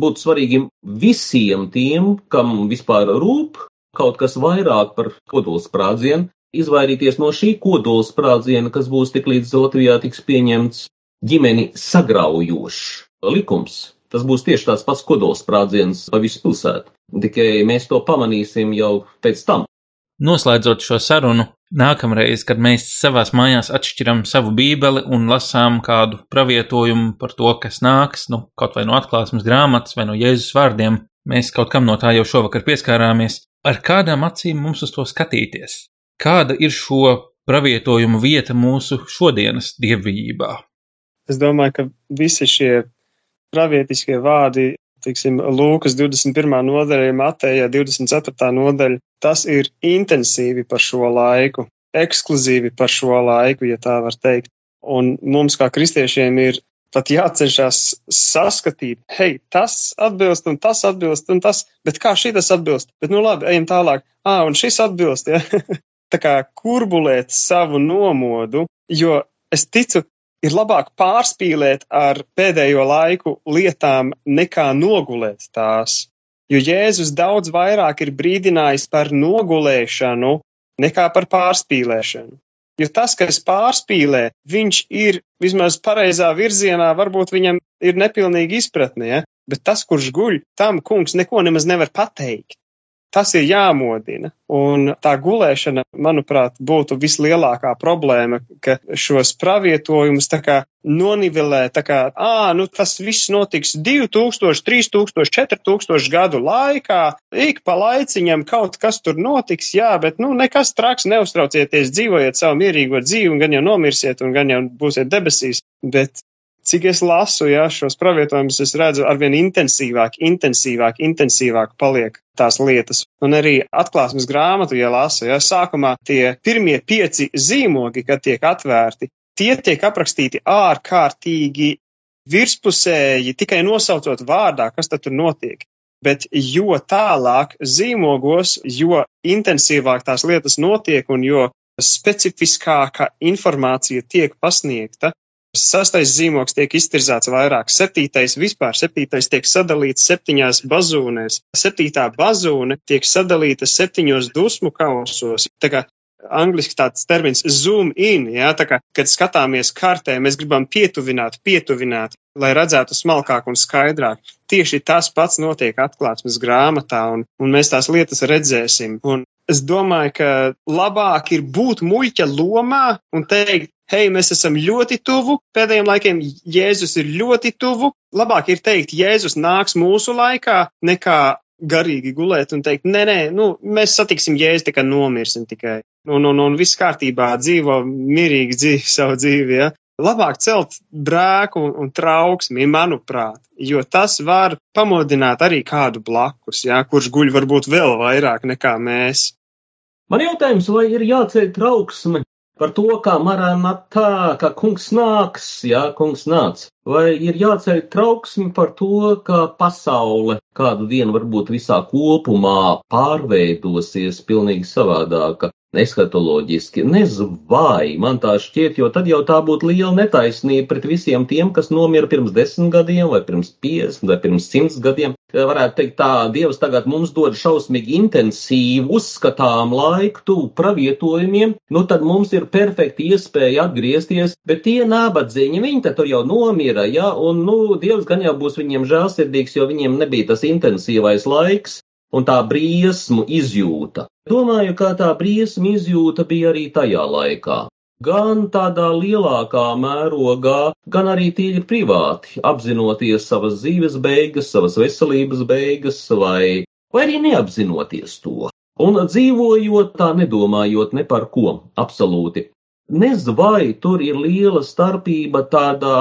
būtu svarīgi visiem tiem, kam vispār rūp kaut kas vairāk par kodolsprādzienu, izvairīties no šī kodola sprādziena, kas būs tik līdz Latvijā tiks pieņemts ģimeni sagraujošs likums. Tas būs tieši tāds pats kodola sprādziens pa visu pilsētu. Tikai mēs to pamanīsim jau pēc tam. Noslēdzot šo sarunu, nākamreiz, kad mēs savās mājās atšķiram savu bībeli un lasām kādu pravietojumu par to, kas nāks, nu, kaut vai no atklāsmes grāmatas vai no Jēzus vārdiem, mēs kaut kam no tā jau šovakar pieskārāmies, ar kādām acīm mums uz to skatīties? Kāda ir šo pravietojumu vieta mūsu šodienas dievbijībā? Es domāju, ka visi šie pravietiskie vārdi, teiksim, Lūkas 21. nodaļa, Mateja 24. nodaļa, tas ir intensīvi par šo laiku, ekskluzīvi par šo laiku, ja tā var teikt. Un mums kā kristiešiem ir pat jācenšas saskatīt, hei, tas atbilst un tas atbilst un tas, bet kā šī tas atbilst? Bet nu labi, ejam tālāk. Ā, un šis atbilst, ja? [laughs] tā kā kurbulēt savu nomodu, jo es ticu, ir labāk pārspīlēt ar pēdējo laiku lietām nekā nogulēt tās. Jo Jēzus daudz vairāk ir brīdinājis par nogulēšanu nekā par pārspīlēšanu. Jo tas, kas pārspīlē, viņš ir vismaz pareizā virzienā, varbūt viņam ir nepilnīga izpratne, ja? bet tas, kurš guļ, tam kungs neko nemaz nevar pateikt tas ir jāmodina. Un tā gulēšana, manuprāt, būtu vislielākā problēma, ka šos pravietojumus tā kā nonivelē, tā kā, ā, nu tas viss notiks 2000, 3000, 4000 gadu laikā, ik pa laiciņam kaut kas tur notiks, jā, bet, nu, nekas traks, neuztraucieties, dzīvojiet savu mierīgo dzīvi, un gan jau nomirsiet, un gan jau būsiet debesīs. Bet cik es lasu, jā, šos pravietojumus, es redzu arvien intensīvāk, intensīvāk, intensīvāk paliek tās lietas. Un arī atklāsmes grāmatu, ja lasu, jā, sākumā tie pirmie pieci zīmogi, kad tiek atvērti, tie tiek aprakstīti ārkārtīgi virspusēji, tikai nosaucot vārdā, kas tad tur notiek. Bet jo tālāk zīmogos, jo intensīvāk tās lietas notiek un jo specifiskāka informācija tiek pasniegta, Sastais zīmoks tiek iztirzāts vairāk, septītais vispār, septītais tiek sadalīts septiņās bazūnēs. Septītā bazūne tiek sadalīta septiņos dusmu kausos. Tā kā angliski tāds termins zoom in, jā, tā kā, kad skatāmies kartē, mēs gribam pietuvināt, pietuvināt, lai redzētu smalkāk un skaidrāk. Tieši tas pats notiek atklāsmes grāmatā, un, un mēs tās lietas redzēsim. Un es domāju, ka labāk ir būt muļķa lomā un teikt, hei, mēs esam ļoti tuvu pēdējiem laikiem, Jēzus ir ļoti tuvu. Labāk ir teikt, Jēzus nāks mūsu laikā, nekā garīgi gulēt un teikt, nē, nē, nu, mēs satiksim Jēzu, tikai nomirsim tikai. Un, un, un viss kārtībā, dzīvo mierīgi dzīvi [laughs] savu dzīvi, ja. Labāk celt brēku un, un trauksmi, manuprāt, jo tas var pamodināt arī kādu blakus, ja, kurš guļ varbūt vēl vairāk nekā mēs. Man jautājums, vai ir jāceļ trauksme par to, kā maranatā, kā kungs nāks, jā, kungs nāc. Vai ir jāceļ trauksmi par to, ka pasaule kādu dienu varbūt visā kopumā pārveidosies pilnīgi savādāka? Eskatoloģiski. Nezinu, vai man tā šķiet, jo tad jau tā būtu liela netaisnība pret visiem tiem, kas nomira pirms desmit gadiem, vai pirms piecdesmit, vai pirms simts gadiem. Varētu teikt, tā Dievs tagad mums dod šausmīgi intensīvu, uzskatām laiku, tuvu pravietojumiem, nu tad mums ir perfekti iespēja atgriezties, bet tie nabadzīņi, viņi te tur jau nomira, ja, un, nu, Dievs gan jau būs viņiem žēlsirdīgs, jo viņiem nebija tas intensīvais laiks, un tā briesmu izjūta. Domāju, kā tā briesmu izjūta bija arī tajā laikā. Gan tādā lielākā mērogā, gan arī tīri privāti, apzinoties savas dzīves beigas, savas veselības beigas, vai, vai arī neapzinoties to. Un dzīvojot tā, nedomājot ne par ko, absolūti. Nezinu, vai tur ir liela starpība tādā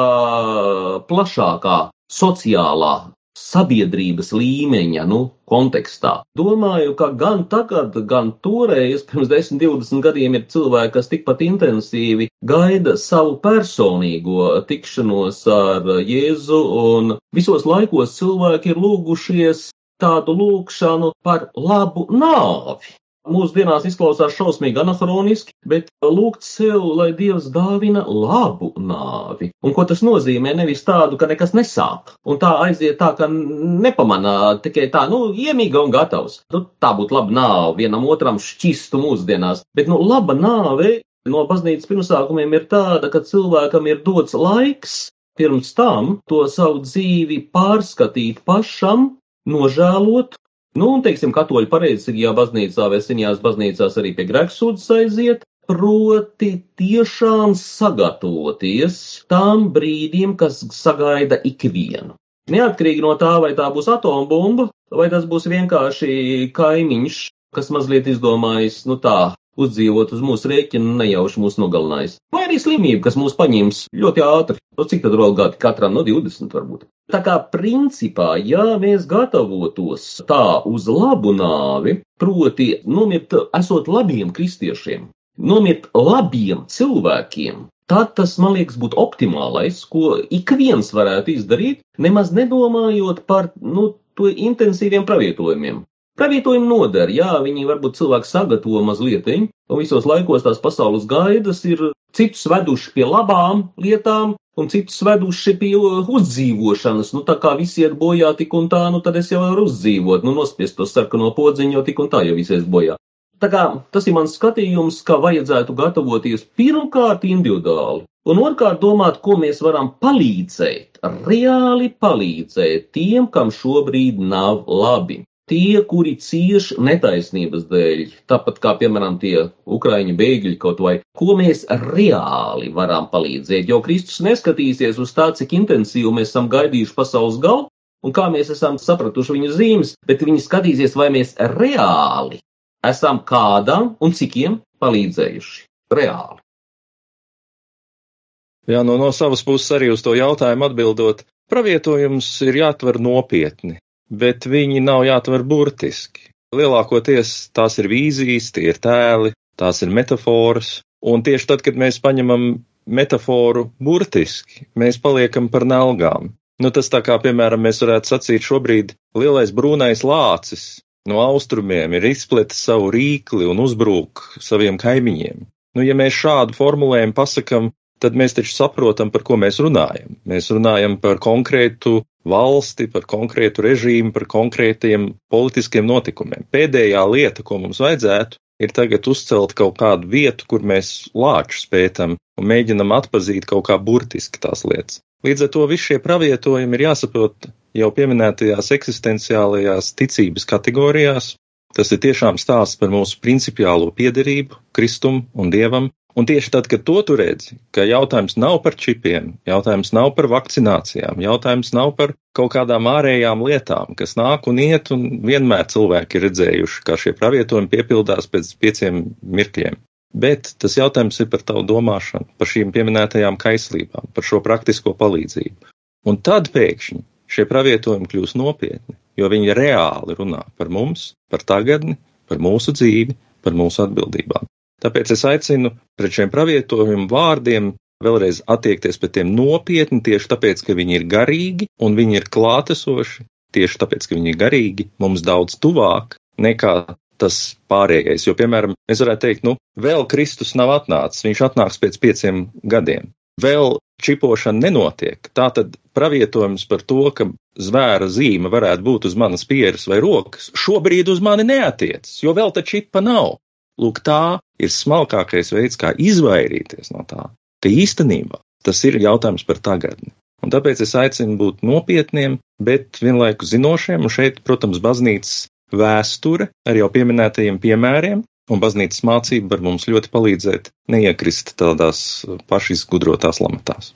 plašākā sociālā sabiedrības līmeņa nu, kontekstā. Domāju, ka gan tagad, gan toreiz, pirms 10, 20 gadiem, ir cilvēki, kas tikpat intensīvi gaida savu personīgo tikšanos ar Jēzu, un visos laikos cilvēki ir lūgušies tādu lūgšanu par labu nāvi. Mūsdienās izklausās šausmīgi anahroniski, bet lūgt sev, lai Dievs dāvina labu nāvi. Un ko tas nozīmē? Nevis tādu, ka nekas nesāp, un tā aiziet tā, ka nepamanā, tikai tā, nu, iemīga un gatavs. Nu, tā būtu laba nāve, vienam otram šķistu mūsdienās, bet, nu, laba nāve no baznīcas pirmsākumiem ir tāda, ka cilvēkam ir dots laiks pirms tam to savu dzīvi pārskatīt pašam, nožēlot Nu, un, teiksim, katoļu pareizīgajā baznīcā vai senajās baznīcās arī pie grēksūdzes aiziet, proti tiešām sagatavoties tam brīdim, kas sagaida ikvienu. Neatkarīgi no tā, vai tā būs atombumba, vai tas būs vienkārši kaimiņš, kas mazliet izdomājis, nu tā, uzdzīvot uz mūsu rēķina, nejauši mūs nogalinājis. Vai arī slimība, kas mūs paņems ļoti ātri. Nu, cik tad vēl gadi katram no 20 varbūt. Tā kā principā, ja mēs gatavotos tā uz labu nāvi, proti nomirt esot labiem kristiešiem, nomirt labiem cilvēkiem, tad tas, man liekas, būtu optimālais, ko ik viens varētu izdarīt, nemaz nedomājot par, nu, to intensīviem pravietojumiem. Pravietojumi noder, jā, viņi varbūt cilvēku sagatavo mazliet, un visos laikos tās pasaules gaidas ir citus veduši pie labām lietām, un citus veduši pie uzdzīvošanas. Nu, tā kā visi iet bojā tik un tā, nu tad es jau varu uzdzīvot, nu nospiest to sarkano podziņu, jo tik un tā jau visi ies bojā. Tā kā tas ir mans skatījums, ka vajadzētu gatavoties pirmkārt individuāli, un otrkārt domāt, ko mēs varam palīdzēt, reāli palīdzēt tiem, kam šobrīd nav labi tie, kuri cieš netaisnības dēļ, tāpat kā, piemēram, tie ukraiņu bēgļi kaut vai, ko mēs reāli varam palīdzēt, jo Kristus neskatīsies uz tā, cik intensīvi mēs esam gaidījuši pasaules galu un kā mēs esam sapratuši viņu zīmes, bet viņi skatīsies, vai mēs reāli esam kādam un cikiem palīdzējuši. Reāli. Jā, no, no savas puses arī uz to jautājumu atbildot, pravietojums ir jātver nopietni bet viņi nav jātver burtiski. Lielākoties tās ir vīzijas, tie ir tēli, tās ir metafāras, un tieši tad, kad mēs paņemam metaforu burtiski, mēs paliekam par nelgām. Nu, tas tā kā, piemēram, mēs varētu sacīt šobrīd lielais brūnais lācis no austrumiem ir izpletis savu rīkli un uzbrūk saviem kaimiņiem. Nu, ja mēs šādu formulējumu pasakam, tad mēs taču saprotam, par ko mēs runājam. Mēs runājam par konkrētu valsti, par konkrētu režīmu, par konkrētiem politiskiem notikumiem. Pēdējā lieta, ko mums vajadzētu, ir tagad uzcelt kaut kādu vietu, kur mēs lāčus pētam un mēģinam atpazīt kaut kā burtiski tās lietas. Līdz ar to visi šie pravietojumi ir jāsaprot jau pieminētajās eksistenciālajās ticības kategorijās. Tas ir tiešām stāsts par mūsu principiālo piederību Kristum un Dievam, Un tieši tad, kad to tu redzi, ka jautājums nav par čipiem, jautājums nav par vakcinācijām, jautājums nav par kaut kādām ārējām lietām, kas nāk un iet, un vienmēr cilvēki ir redzējuši, kā šie pravietojumi piepildās pēc pieciem mirkļiem. Bet tas jautājums ir par tavu domāšanu, par šīm pieminētajām kaislībām, par šo praktisko palīdzību. Un tad pēkšņi šie pravietojumi kļūs nopietni, jo viņi reāli runā par mums, par tagadni, par mūsu dzīvi, par mūsu atbildībām. Tāpēc es aicinu pret šiem pravietojumu vārdiem vēlreiz attiekties pret tiem nopietni, tieši tāpēc, ka viņi ir garīgi un viņi ir klātesoši, tieši tāpēc, ka viņi ir garīgi, mums daudz tuvāk nekā tas pārējais. Jo, piemēram, mēs varētu teikt, nu, vēl Kristus nav atnācis, viņš atnāks pēc pieciem gadiem. Vēl čipošana nenotiek. Tātad pravietojums par to, ka zvēra zīme varētu būt uz manas pieres vai rokas, šobrīd uz mani neatiecas, jo vēl tā čipa nav. Lūk, tā ir smalkākais veids, kā izvairīties no tā. Ka īstenībā tas ir jautājums par tagadni. Un tāpēc es aicinu būt nopietniem, bet vienlaikus zinošiem, un šeit, protams, baznīcas vēsture ar jau pieminētajiem piemēriem, un baznīcas mācība var mums ļoti palīdzēt neiekrist tādās pašizgudrotās lamatās.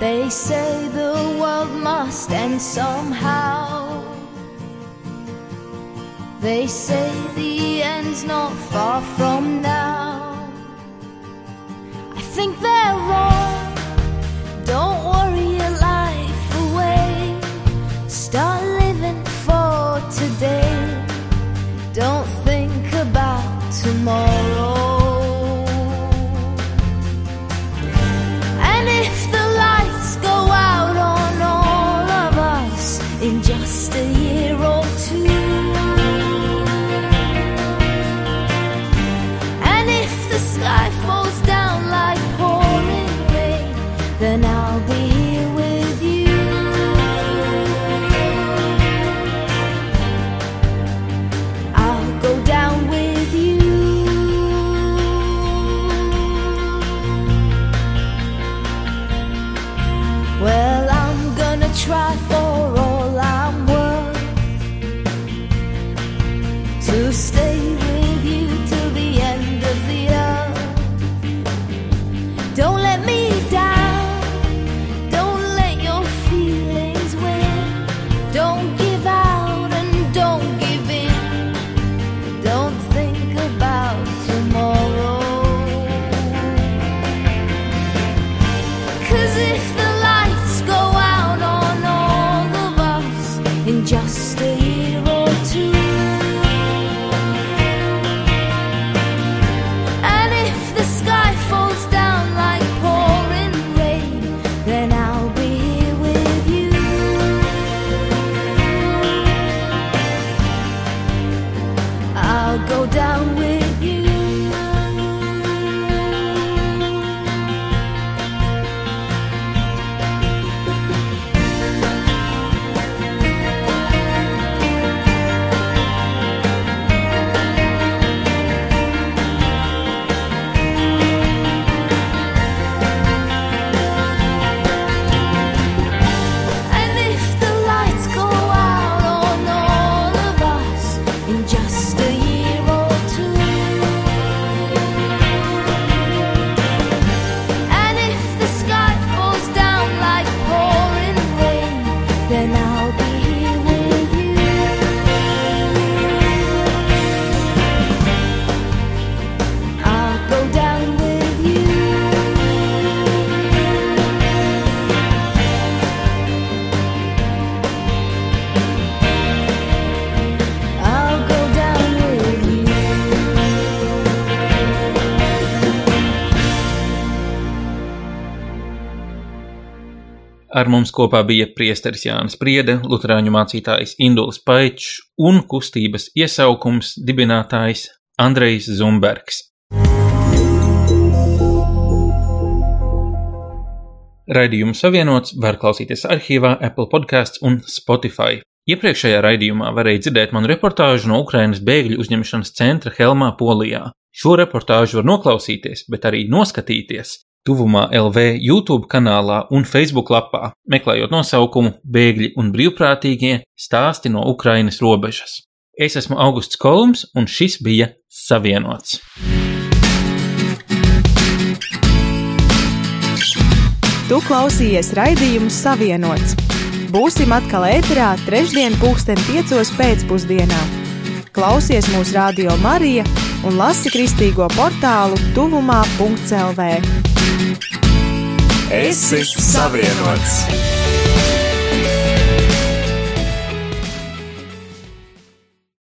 They say must end somehow. They say the end's not far from now. I think they're wrong. Don't worry your life away. Start living for today. Don't think about tomorrow. a year or two. Ar mums kopā bija priesteris Jānis Priede, luterāņu mācītājs Induls Paičs un kustības iesaukums dibinātājs Andrejs Zumbergs. Raidījumu savienots var klausīties arhīvā, Apple podkāsts un Spotify. Iepriekšējā raidījumā varēja dzirdēt manu reportāžu no Ukrainas bēgļu uzņemšanas centra Helmā, Polijā. Šo reportāžu var noklausīties, bet arī noskatīties Tuvumā LV YouTube kanālā un Facebook lapā, meklējot nosaukumu Bēgļi un brīvprātīgie stāsti no Ukrainas robežas. Es esmu Augusts Kolums, un šis bija Savienots. Tu klausījies raidījumu Savienots. Būsim atkal ēterā trešdien, pulksten piecos pēcpusdienā. Klausies mūsu radio Marija un lasi kristīgo portālu tuvumā.lv. Es esmu savienots!